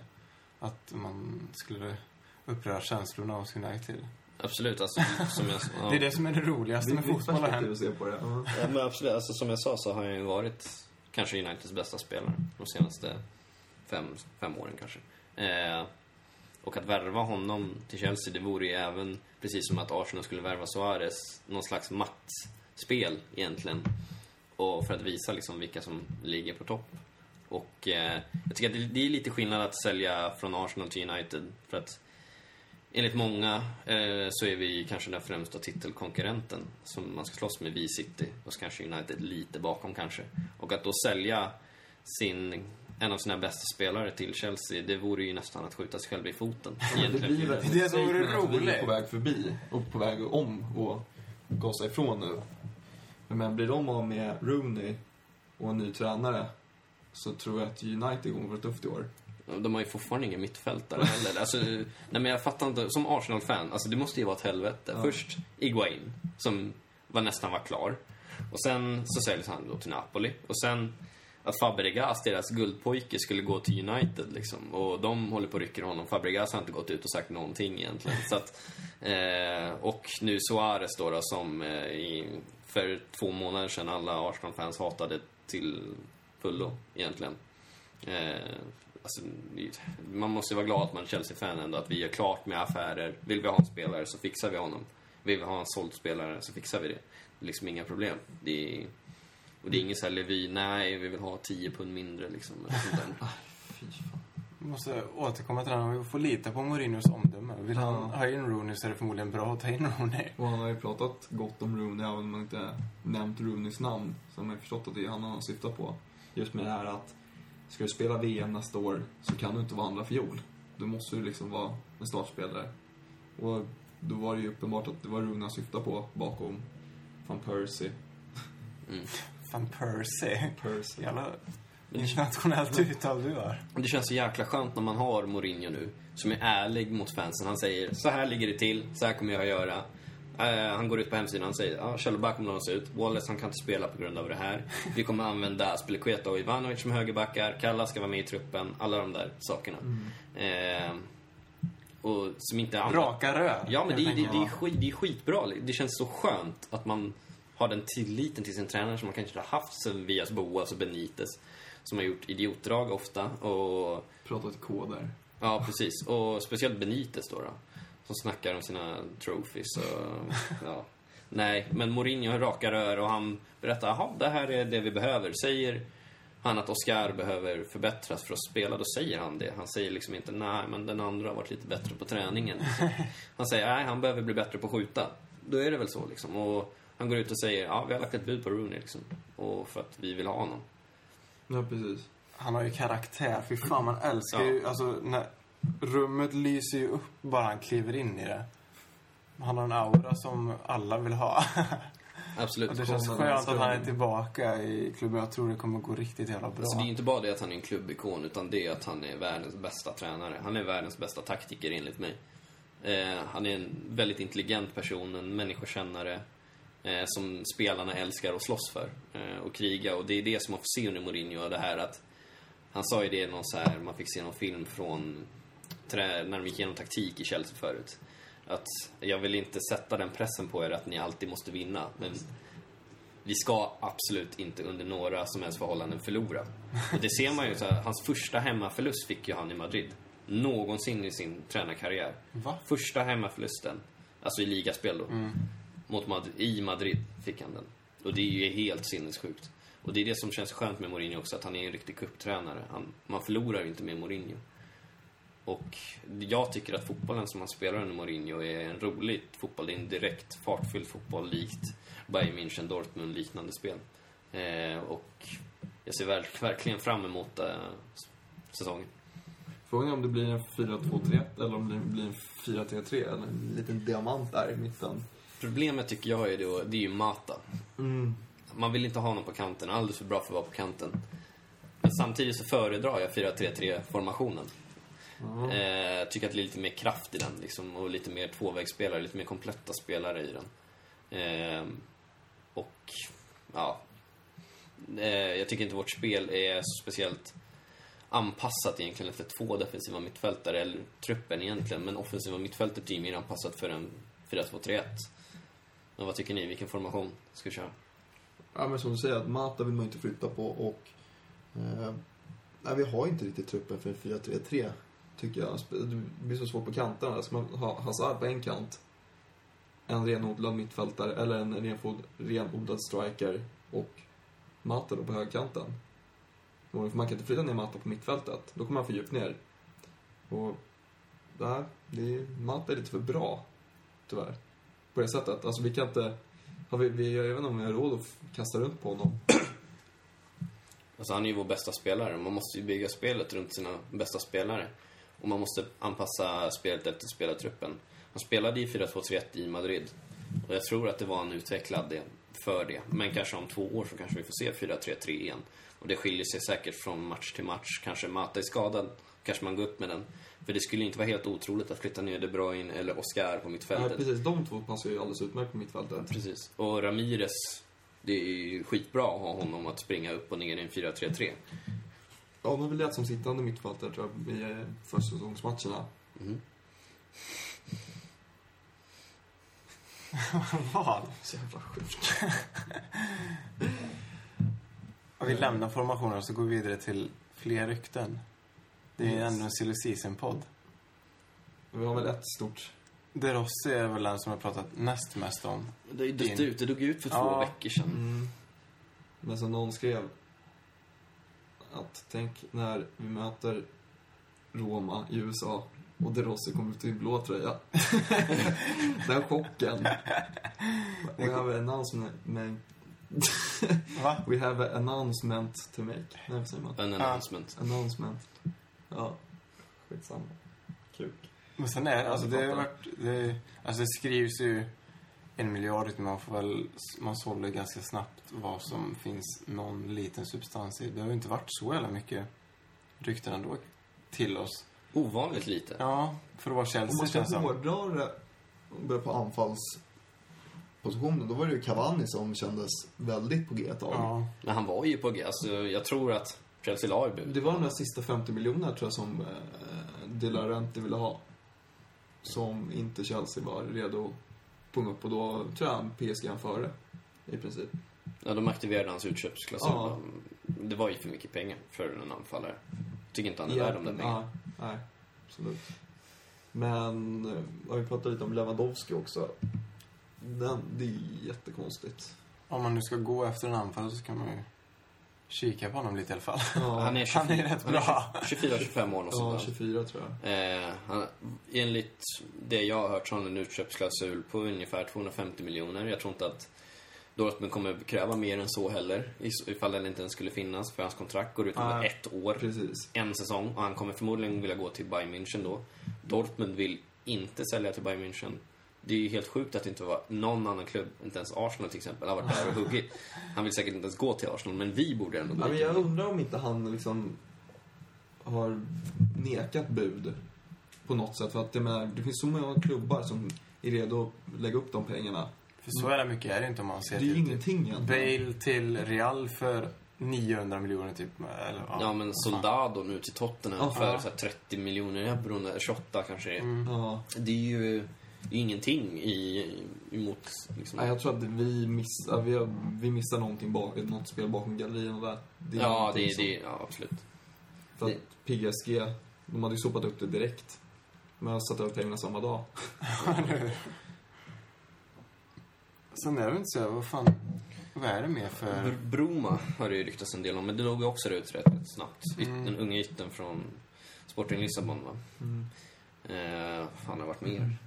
att man skulle uppröra känslorna hos United. Absolut, alltså som jag ja. Det är det som är det roligaste med fotboll hänt. att se på det. Ja. Ja, men absolut. Alltså, som jag sa så har han ju varit kanske Uniteds bästa spelare de senaste fem, fem åren kanske. Eh, och att värva honom till Chelsea, det vore ju även, precis som att Arsenal skulle värva Suarez, någon slags maktspel egentligen. Och för att visa liksom vilka som ligger på topp. Och eh, jag tycker att det, det är lite skillnad att sälja från Arsenal till United. För att Enligt många eh, så är vi kanske den främsta titelkonkurrenten som man ska slåss med, vi City. Och så kanske United lite bakom kanske. Och att då sälja sin, en av sina bästa spelare till Chelsea, det vore ju nästan att skjuta sig själv i foten. Det blir Det är som vore att roligt. på väg förbi och på väg om och gasa ifrån nu. Men blir de av med Rooney och en ny tränare så tror jag att United kommer vara tufft i år. De har ju fortfarande ingen mittfältare heller. Alltså, nej men jag fattar inte. Som Arsenal-fan, alltså det måste ju vara ett helvete. Ja. Först Iguain, som var nästan var klar. Och sen så säljs han då till Napoli. Och sen att Fabregas, deras guldpojke, skulle gå till United liksom. Och de håller på och rycker honom. Fabregas har inte gått ut och sagt någonting egentligen. Så att, eh, och nu Suarez då, då som eh, i, för två månader sedan alla Arsenal-fans hatade till fullo egentligen. Eh, alltså, man måste ju vara glad att man är Chelsea-fan ändå, att vi gör klart med affärer. Vill vi ha en spelare så fixar vi honom. Vill vi ha en såld spelare så fixar vi det. Det är liksom inga problem. Det är, och det är inget såhär, vi, nej, vi vill ha 10 pund mindre liksom. eller sånt där. Fy fan. Vi måste återkomma till den. Vi får lita på Mourinhos omdöme. Vill han Ja. ha in Rooney så är det förmodligen bra att ta in Rooney. Och han har ju pratat gott om Rooney, även om man inte nämnt Rooneys namn. Så har man ju förstått att det är han han syftar på. Just med det här att, ska du spela VM nästa år så kan du inte vara andra fiol. Du måste ju liksom vara en startspelare. Och då var det ju uppenbart att det var Rooney han syftade på bakom van Persie. Van Persie. Persie. Jävla internationellt uttal du har. Det känns så jäkla skönt när man har Mourinho nu, som är ärlig mot fansen. Han säger så här ligger det till, så här kommer jag att göra. Eh, han går ut på hemsidan och säger ja, Kjellberg kommer lånas ut. Wallace han kan inte spela på grund av det här. Vi kommer använda Spilicueta och Ivanovic som högerbackar. Kalla ska vara med i truppen. Alla de där sakerna. Eh, och som inte. Raka rör. Ja, men det, det, det, är skit, det är skitbra. Det känns så skönt att man har den tilliten till sin tränare som man kanske inte har haft sen Vias Boas och Benitez. Som har gjort idiotdrag ofta. Och, Pratat koder. ja, precis. Och speciellt Benitez då. då som snackar om sina trophies och, ja. Nej, men Mourinho har raka rör och han berättar, jaha, det här är det vi behöver. Säger han att Oscar behöver förbättras för att spela, då säger han det. Han säger liksom inte, nej, men den andra har varit lite bättre på träningen. Han säger, nej, han behöver bli bättre på att skjuta. Då är det väl så liksom. Och han går ut och säger, ja, vi har lagt ett bud på Rooney liksom. Och för att vi vill ha honom. Ja, precis. Han har ju karaktär. Fy fan, man älskar ju... Alltså, när rummet lyser ju upp bara han kliver in i det. Han har en aura som alla vill ha. Absolut. Och det känns skönt att han är tillbaka i klubben. Jag tror det kommer gå riktigt jävla bra. Så det är inte bara det att han är en klubbikon, utan det är att han är världens bästa tränare. Han är världens bästa taktiker enligt mig. Eh, han är en väldigt intelligent person, en människokännare eh, som spelarna älskar och slåss för eh, och kriga. Och det är det som man får se under Mourinho, det här att han sa ju det i någon så här, man fick se någon film från trä, när de gick igenom taktik i Chelsea förut. Att jag vill inte sätta den pressen på er att ni alltid måste vinna, men vi ska absolut inte under några som helst förhållanden förlora. Och det ser man ju, så här, hans första hemmaförlust fick ju han i Madrid. Någonsin i sin tränarkarriär. Va? Första hemmaförlusten, alltså i ligaspel då, Mm mot Madrid, i Madrid fick han den. Och det är ju helt sinnessjukt. Och det är det som känns skönt med Mourinho också, att han är en riktig cuptränare. Han, man förlorar ju inte med Mourinho. Och jag tycker att fotbollen som han spelar under Mourinho är en rolig fotboll. Det är en direkt fartfylld fotboll likt Bayern München, Dortmund, liknande spel. Eh, och jag ser verk, verkligen fram emot eh, säsongen. Frågan är om det blir en 4-2-3-1 eller om det blir en 4-3-3 eller en liten diamant där i mitten. Problemet tycker jag är då, det är ju Mata. Mm. Man vill inte ha någon på kanten, alldeles för bra för att vara på kanten. Men samtidigt så föredrar jag 4-3-3-formationen. Ja. Eh, tycker att det är lite mer kraft i den liksom, och lite mer tvåvägsspelare, lite mer kompletta spelare i den. Eh, och, ja. Eh, jag tycker inte vårt spel är så speciellt anpassat egentligen efter två defensiva mittfältare, eller truppen egentligen. Men offensiva mittfältet är ju mer anpassat för en 4-2-3-1. Men vad tycker ni? Vilken formation ska vi köra? Ja, men som du säger, att Mata vill man inte flytta på och... Eh, nej, vi har inte riktigt truppen för en 4-3-3, tycker jag. Det blir så svårt på kanterna. Ska man ha Hazard på en kant, en renodlad mittfältare, eller en renfod, renodlad striker och Mata då på högkanten. Man kan inte flytta ner Mata på mittfältet. Då kommer han för djupt ner. Och det här, det är, Mata är lite för bra, tyvärr. På det sättet. Alltså vi kan inte... Har vi, vi, jag vet inte om vi har råd att kasta runt på honom. Alltså han är ju vår bästa spelare. Man måste ju bygga spelet runt sina bästa spelare. Och man måste anpassa spelet efter spelartruppen. Han spelade i 4-2-3-1 i Madrid. Och jag tror att det var en utvecklad del för det. Men kanske om två år så kanske vi får se 4-3-3 igen. Och det skiljer sig säkert från match till match. Kanske Mata är skadad. Kanske man går upp med den. För det skulle inte vara helt otroligt att flytta ner De Bruyne eller Oscar på mittfältet. precis. De två passar ju alldeles utmärkt på mittfältet. Precis. Och Ramirez, det är ju skitbra att ha honom att springa upp och ner i en 4-3-3. Ja, de har väl lett som sittande mittfältare tror jag, i eh, försäsongsmatcherna. Mm. Vad? Så jävla sjukt. Vi lämnar formationen och så går vi vidare till fler rykten. Det är ändå en silly season-podd. Vi har väl ett stort... De Rossi är väl den som jag pratat näst mest om. Det är ju dött ut. Det dog ut för två Ja. veckor sedan. Mm. Men som någon skrev att tänk när vi möter Roma i USA och De Rossi kommer ut i en blå tröja. Den chocken. We have an announcement. Va? We have an announcement to make. Nej, vad säger man? En announcement. Announcement. Ja, skitsamma. Kuk. Men sen är alltså det har varit, det, alltså det skrivs ju en miljard men man får väl, man sålde ganska snabbt vad som finns någon liten substans i. Det har ju inte varit så jävla mycket rykten ändå till oss. Ovanligt lite. Ja, för att vara Om Chelsea man ska hårdra det börja på anfalls positionen, då var det ju Cavani som kändes väldigt på G ett tag. Ja. Men han var ju på G. Alltså, jag tror att Chelsea la i bud. Det var de där sista 50 miljonerna tror jag som eh, De Laurenti ville ha. Som inte Chelsea var redo att punga upp och då tror jag PSG han före. I princip. Ja, de aktiverade hans utköpsklausul. Ja. Det var ju för mycket pengar för en anfallare. Tycker inte han är värd de där pengarna. Ja, nej, absolut. Men, eh, har vi pratat lite om Lewandowski också. Den, det är jättekonstigt. Om man nu ska gå efter en anfallare så ska man ju kika på honom lite i alla fall. Ja, Han är, Han är rätt bra. 24-25 år och ja, sånt 24 tror jag. Eh, han, enligt det jag har hört så har han en utköpsklausul på ungefär 250 miljoner. Jag tror inte att Dortmund kommer kräva mer än så heller. Ifall den inte ens skulle finnas. För hans kontrakt går ut om Nej. ett år. Precis. En säsong. Och han kommer förmodligen vilja gå till Bayern München då. Dortmund vill inte sälja till Bayern München. Det är ju helt sjukt att det inte var någon annan klubb, inte ens Arsenal till exempel, har varit där och huggit. Han vill säkert inte ens gå till Arsenal, men vi borde ändå gå Ja, men jag undrar om inte han liksom har nekat bud på något sätt. För att det, med, det finns så många klubbar som är redo att lägga upp de pengarna. För så är det mycket är det inte om man ser Det är ju till ingenting egentligen. Bale till Real för 900 miljoner typ. Eller, Ja, men Soldado nu till Tottenham Ja. för så här 30 miljoner euro, eller 28 kanske det är. Mm. Ja. Det är ju det är ingenting i, emot liksom. Nej, jag tror att vi missar, vi, har, vi missar någonting bak, något spel bakom gallerierna där. Det är ja, det, är- som- det, ja, absolut. För att PSG, de hade ju sopat upp det direkt. Men jag satte över pengarna samma dag. Sen är det inte så, vad fan, vad är det mer för... Br- Broma har det ju ryktats en del om, men det låg ju också ut rätt, rätt snabbt. Mm. Den unga ytten från Sporting Lissabon, va? Eh, vad fan har det varit mer?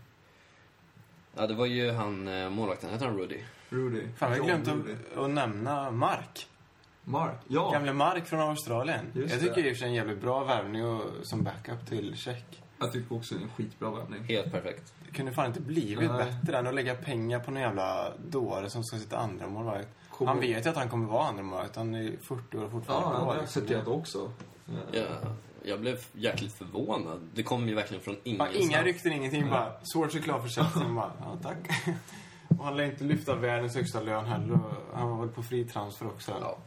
Ja, det var ju han, eh, målvakten, hette han Rudy? Rudy. Fan, vi har glömt att, att nämna Mark. Mark. Ja. Gamle Mark från Australien. Just jag tycker det. det är för en jävligt bra värvning och, som backup till Check. Jag tycker också det är en skitbra värvning. Helt perfekt. Det kunde fan inte blivit Nej. bättre än att lägga pengar på någon jävla dåre som ska sitta andra målvakt. Han vet ju att han kommer vara andra målvakt. Han är 40 år och fortfarande Ja, det bra, har jag accepterat också. Ja, jag blev jäkligt förvånad. Det kom ju verkligen från ingenstans. inga rykten, ingenting. Bara, Swords är klar för Chelsea. bara, ja, tack. Och han lär inte lyfta världens högsta lön heller. Han var väl på fri transfer också. Ja.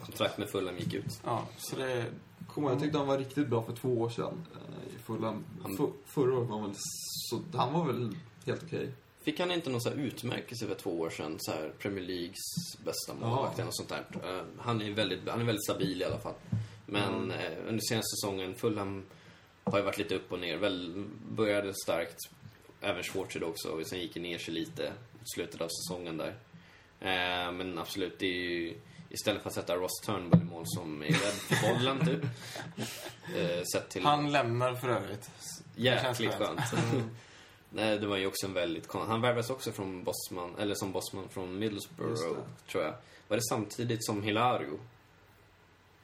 Kontrakt med Fulham gick ut. Ja, så det... Kommer jag tyckte han var riktigt bra för två år sedan. eh, I Fulham. Han- För, förra året var han väl så, han var väl helt okej. Fick han inte någon så här utmärkelse för två år sedan? Så här Premier Leagues bästa målvakt eller något sånt där. Eh, han, är väldigt, han är väldigt stabil i alla fall. Men eh, under senaste säsongen, Fulham har ju varit lite upp och ner. Väl, började starkt, även Schwarzer också. Och sen gick det ner sig lite i slutet av säsongen där. Eh, men absolut, det är ju istället för att sätta Ross Turnbull i mål som är rädd för bollen typ. Eh, sett till... Han lämnar för övrigt. Jäkligt skönt. Nej, det var ju också en väldigt kon- Han värvades också från Bosman, eller som Bosman från Middlesbrough, tror jag. Var det samtidigt som Hilario?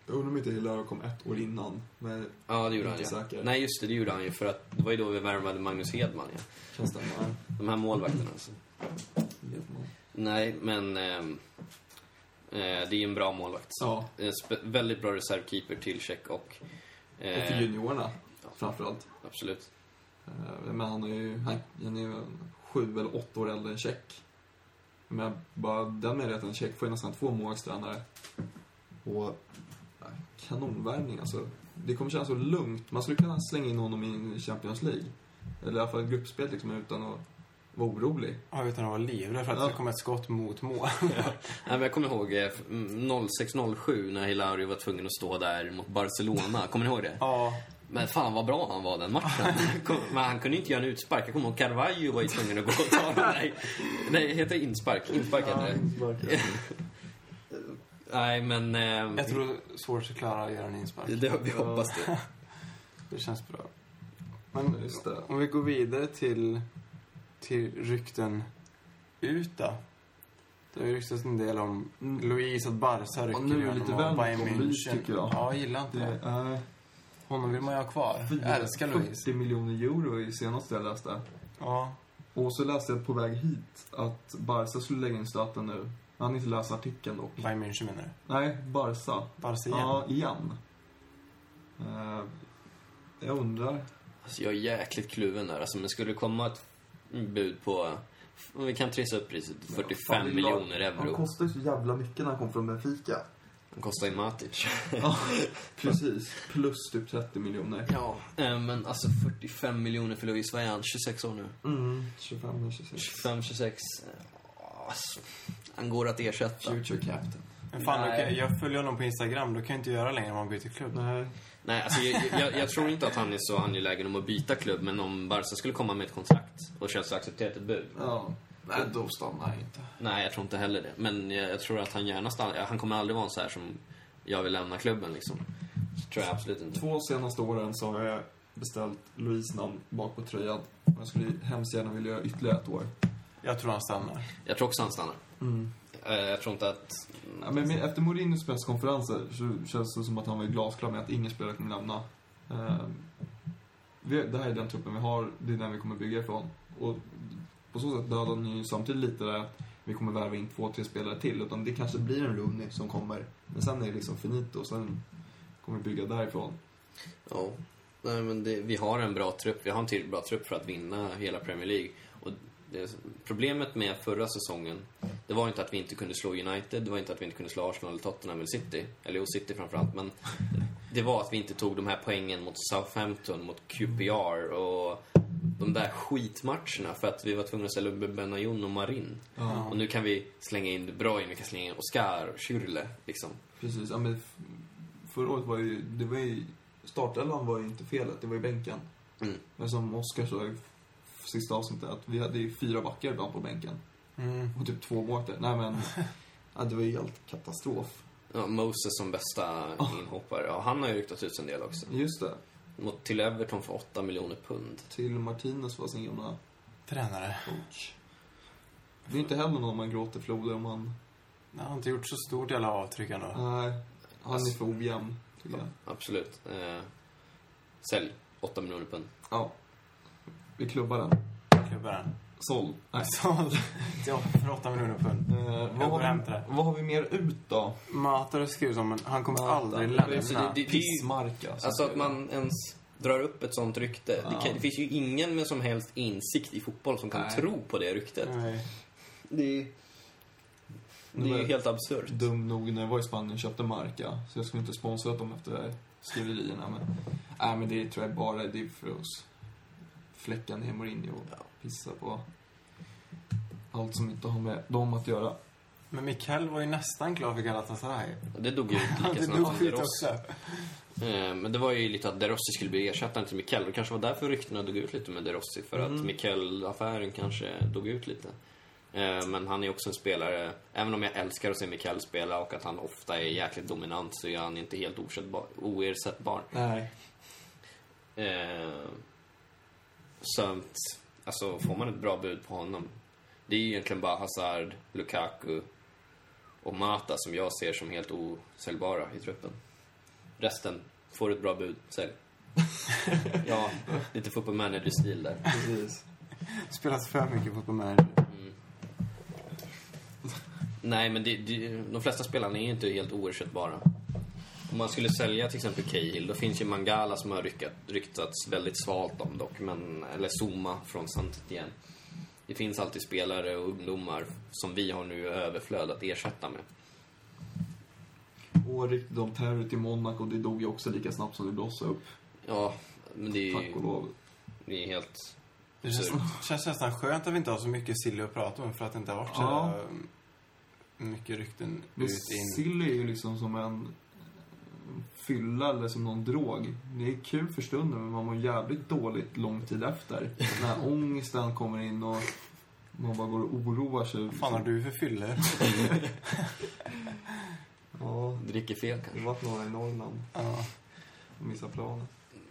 Jag undrar om inte Hilario kom ett år innan. Men Ja, det gjorde han Inte ja. Nej, just det, det gjorde han ju för att det var ju då vi värvade Magnus Hedman ja. kan stämma. De här målvakterna alltså. Hedman. Nej, men ehm, eh, det är ju en bra målvakt. Ja, spe- väldigt bra reservkeeper till Check och... och för Eh, juniorerna framförallt. absolut. Eh, Men han är ju, han, är ju sju eller åtta år äldre än Check. Men bara den möjligheten, Check får ju nästan två målvaktstränare. Och ja, kanonvärvning alltså. Det kommer kännas så lugnt. Man skulle kunna slänga in honom i Champions League. Eller i alla fall ett gruppspel liksom utan att vara orolig. Ja, utan att vara livrädd för att Ja. det kommer ett skott mot mål. Nej, men jag kommer ihåg eh, 06-07 när Hilario var tvungen att stå där mot Barcelona. Kommer ni ihåg det? ja. Men fan vad bra han var den matchen. Men han kunde inte göra en utspark. Jag kommer ihåg Carvalho var ju tvungen att gå och ta den där. Nej, heter det inspark? Inspark heter det. Nej, men... ehm, Jag tror Swords är klara att göra en inspark. det, vi hoppas det. Det känns bra. Men Just det. om vi går vidare till, till rykten ut då. Det har ju ryktats en del om Louise att Barca rycker Mm. nu är det lite och väl Louise, München. tycker jag. Ja, jag gillar inte Det det. Honom vill man ju ha kvar. Jag älskar Louise. 40 miljoner euro i senaste jag läste. Ja. Och så läste jag på väg hit att Barca skulle lägga in stöten nu. Jag hann inte läsa artikeln dock. Bayern München menar du? Nej, Barca. Barca igen? Ja, igen. Eh, jag undrar. Alltså, jag är jäkligt kluven där. Alltså, men skulle det komma ett bud på vi kan trissa upp priset till 45 Fan, miljoner klart. Han euro. kostade ju så jävla mycket när han kom från Benfica. Den kostar ju Matic. Ja, precis. Plus typ 30 miljoner. ja, eh, men alltså 45 miljoner för Luis. Vad är han? 26 år nu? Mm, 25 eller 26. 25, 26. Alltså, han går att ersätta. Future captain. Men fan, Nej. okej, jag följer honom på Instagram. Då kan jag inte göra längre om man byter klubb. Nej. Nej, alltså jag, jag, jag tror inte att han är så angelägen om att byta klubb, men om Barca skulle komma med ett kontrakt och Chelsea accepterat ett bud. Ja. Nej, då stannar jag inte. Nej, jag tror inte heller det. Men jag, jag tror att han gärna stannar. Han kommer aldrig vara en så här som jag vill lämna klubben liksom. Så tror jag absolut inte. Två senaste åren så har jag beställt Louise namn bak på tröjan. Jag skulle hemskt gärna vilja göra ytterligare ett år. Jag tror han stannar. Jag tror också han stannar. Eh, Jag tror inte att... Ja, men efter Mourinhos presskonferenser så känns det som att han var glasklar med att ingen spelare kommer lämna. Vi, det här är den truppen vi har, det är den vi kommer bygga ifrån. Och på så sätt dödar ni ju samtidigt lite där att vi kommer värva in två, tre spelare till. Utan det kanske blir en Rooney som kommer. Men sen är det liksom finito och sen kommer vi bygga därifrån. Ja. Nej, men det, vi har en bra trupp. Vi har en tillräckligt bra trupp för att vinna hela Premier League. Det, problemet med förra säsongen, det var inte att vi inte kunde slå United, det var inte att vi inte kunde slå Arsenal, eller Tottenham eller City. Eller jo, City framförallt. Men det var att vi inte tog de här poängen mot Southampton, mot QPR och de där skitmatcherna för att vi var tvungna att ställa upp Benayoun och Marin. Ja. Och nu kan vi slänga in De Bruyne, vi kan slänga in Oscar och Schürrle, liksom. Precis. Ja, men förra året var ju, det var ju, startelvan var ju inte felet, det var ju bänken. Mm. Men som i f- sista avsnittet, att vi hade ju fyra backar ibland på bänken. Mm. Och typ två målvakter. Nej men, ja, det var ju helt katastrof. Ja, Moses som bästa inhoppare. Ja, han har ju ryktats ut en del också. Just det. Mot, till Everton för 8 miljoner pund. Till Martinez var sin gamla Tränare. coach. Det är inte heller någon man gråter floder om man... Han har inte gjort så stort jävla avtryck ändå. Nej, han är för ojämn, tycker jag. Absolut. Eh, sälj. 8 miljoner pund. Ja. Vi klubbar den. Klubbaren. Såld. Nej. Såld åt- för 8 miljoner pund. Eh, vad, har vi, det. vad har vi mer ut då? Mata har skrivit om, men han kommer aldrig Mata. lämna. Så det- det- Pissmarka. Alltså att man ens drar upp ett sånt rykte. Det, Ja. kan, det finns ju ingen med som helst insikt i fotboll som kan Nej. tro på det ryktet. Nej. Det, är- det är ju helt absurt. dum nog när jag var i Spanien och köpte Marca. Så jag skulle inte sponsra dem efter det här skriverierna. Men, nej, men det tror jag bara det är för oss. Fläcka ner Mourinho och pissa på allt som inte har med dem att göra. Men Mikael var ju nästan klar för Galatasaray. Det dog ju ut lika Det snabbt dog som också. Eh, Men det var ju lite att De Rossi skulle bli ersättaren till Mikel. Det kanske var därför ryktena dog ut lite med De Rossi. För att Mm. Mikel-affären kanske dog ut lite. Eh, Men han är också en spelare, även om jag älskar att se Mikel spela och att han ofta är jäkligt dominant så är han inte helt oersättbar. oersättbar. Nej. Att, alltså får man ett bra bud på honom. Det är ju egentligen bara Hazard, Lukaku och Mata som jag ser som helt osäljbara i truppen. Resten, får ett bra bud, sälj. ja, lite football manager-stil där. Precis. Spelat för mycket fotboll manager. Nej, men det, det, de flesta spelarna är ju inte helt oersättbara. Om man skulle sälja till exempel Cahill, då finns ju Mangala som har ryckat, ryktats väldigt svalt om dock, men, eller Zuma från saint igen. Det finns alltid spelare och ungdomar som vi har nu överflöd att ersätta med. Och ryktet om terror till Monaco, det dog ju också lika snabbt som det blossade upp. Ja, men det är Tack ju och lov. det är helt... Det känns, känns nästan skönt att vi inte har så mycket Silly att prata om för att det inte har varit så Ja. jävla mycket rykten Men ut in. Silly är ju liksom som en fylla eller som någon drog. Det är kul för stunden men man mår jävligt dåligt lång tid efter. När ångesten kommer in och man bara går och oroar sig. Vad fan har du för fyller? Ja, Dricker fel det kanske. var några i Norrland. Ja. Missade planen.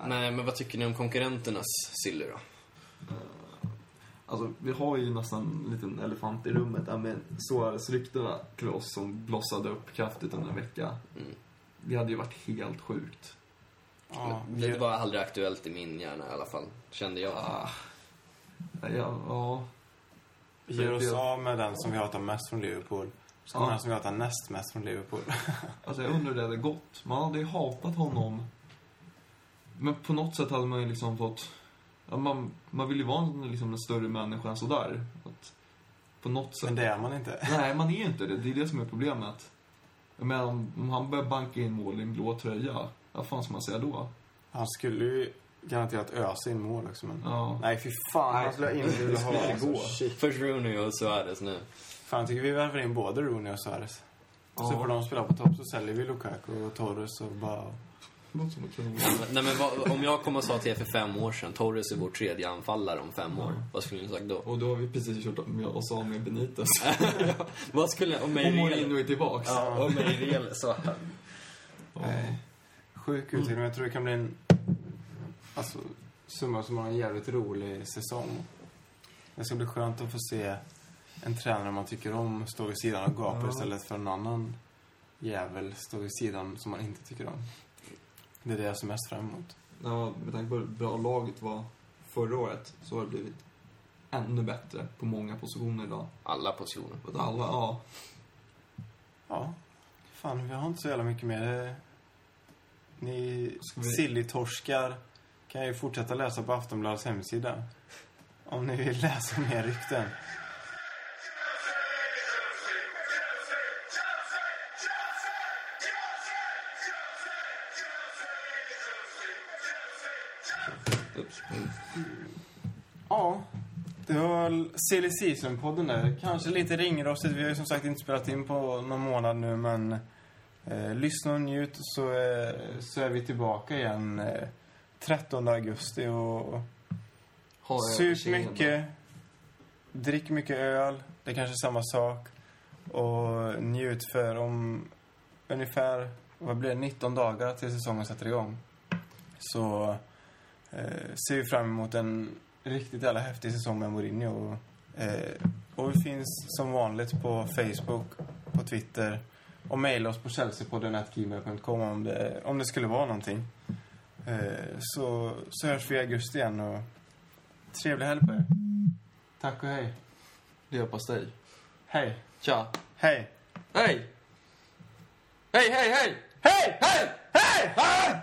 Nej, men vad tycker ni om konkurrenternas Silly då? Alltså, vi har ju nästan en liten elefant i rummet. Ja, men Suarez-ryktena till oss som blossade upp kraftigt under en vecka. Mm. Det hade ju varit helt sjukt. Ja. Det var aldrig aktuellt i min hjärna i alla fall, kände jag. Ah. Ja, ja. Ger oss av med den som vi hatar mest från Liverpool. Så kommer Ja. den som vi hatar näst mest från Liverpool. Alltså jag undrar hur det hade gått. Man hade ju hatat honom. Men på något sätt hade man ju liksom fått... Ja, man, man vill ju vara en, liksom, en större människa än sådär. Att på något sätt. Men det är man inte. Nej, man är inte det. Det är det som är problemet. Jag menar, om han börjar banka in mål i en blå tröja, vad fan ska man säga då? Han skulle ju garanterat ösa in mål också, men... Ja. Nej, fy fan. Han skulle ha inte velat ha. Går. Shit. Först Rooney och Suarez nu. Fan, tycker vi värvar in både Rooney och Suarez. Ja. Så får de spela på topp så säljer vi Lukaku och Torres och bara... Låter som. Nej men vad, om jag kommer och sa till er för fem år sedan, Torres är vår tredje anfallare om fem år. Vad skulle ni sagt då? Och då har vi precis kört med oss av med Benitez. vad skulle, om Och Meireles... Mourinho är tillbaks. Ja, om Meireles så... Nej. Sjuk uttryck, men jag tror det kan bli en... Alltså, summa som har en jävligt rolig säsong. Det ska bli skönt att få se en tränare man tycker om stå vid sidan och gapa Ja. istället för en annan jävel stå vid sidan som man inte tycker om. Det är det jag ser mest fram emot. Ja, med tanke på hur bra laget var förra året så har det blivit ännu bättre på många positioner idag. Alla positioner. Alla, ja. Ja. Fan, vi har inte så jävla mycket mer. Det- Ni vi- silly-torskar kan ju fortsätta läsa på Aftonbladets hemsida. Om ni vill läsa mer rykten. Ja, det var Silly Season-podden där. Kanske lite ringrostigt. Vi har ju som sagt inte spelat in på någon månad nu, men eh, lyssna och njut så, eh, så är vi tillbaka igen eh, 13 augusti och Ha sup mycket, drick mycket öl, det är kanske samma sak och njut för om ungefär, vad blir det, 19 dagar till säsongen sätter igång. Så eh, ser vi fram emot en riktigt jävla häftig säsong med Mourinho. Eh, och vi finns som vanligt på Facebook, på Twitter och mejla oss på chelseapodden.gmail.com om det, om det skulle vara någonting. Eh, så, så hörs vi i augusti igen och trevlig helg på er. Tack och hej. Leverpastej. Hej. Tja. Hej. Hej! Hej, hej, hej! Hej! Hej! Hej!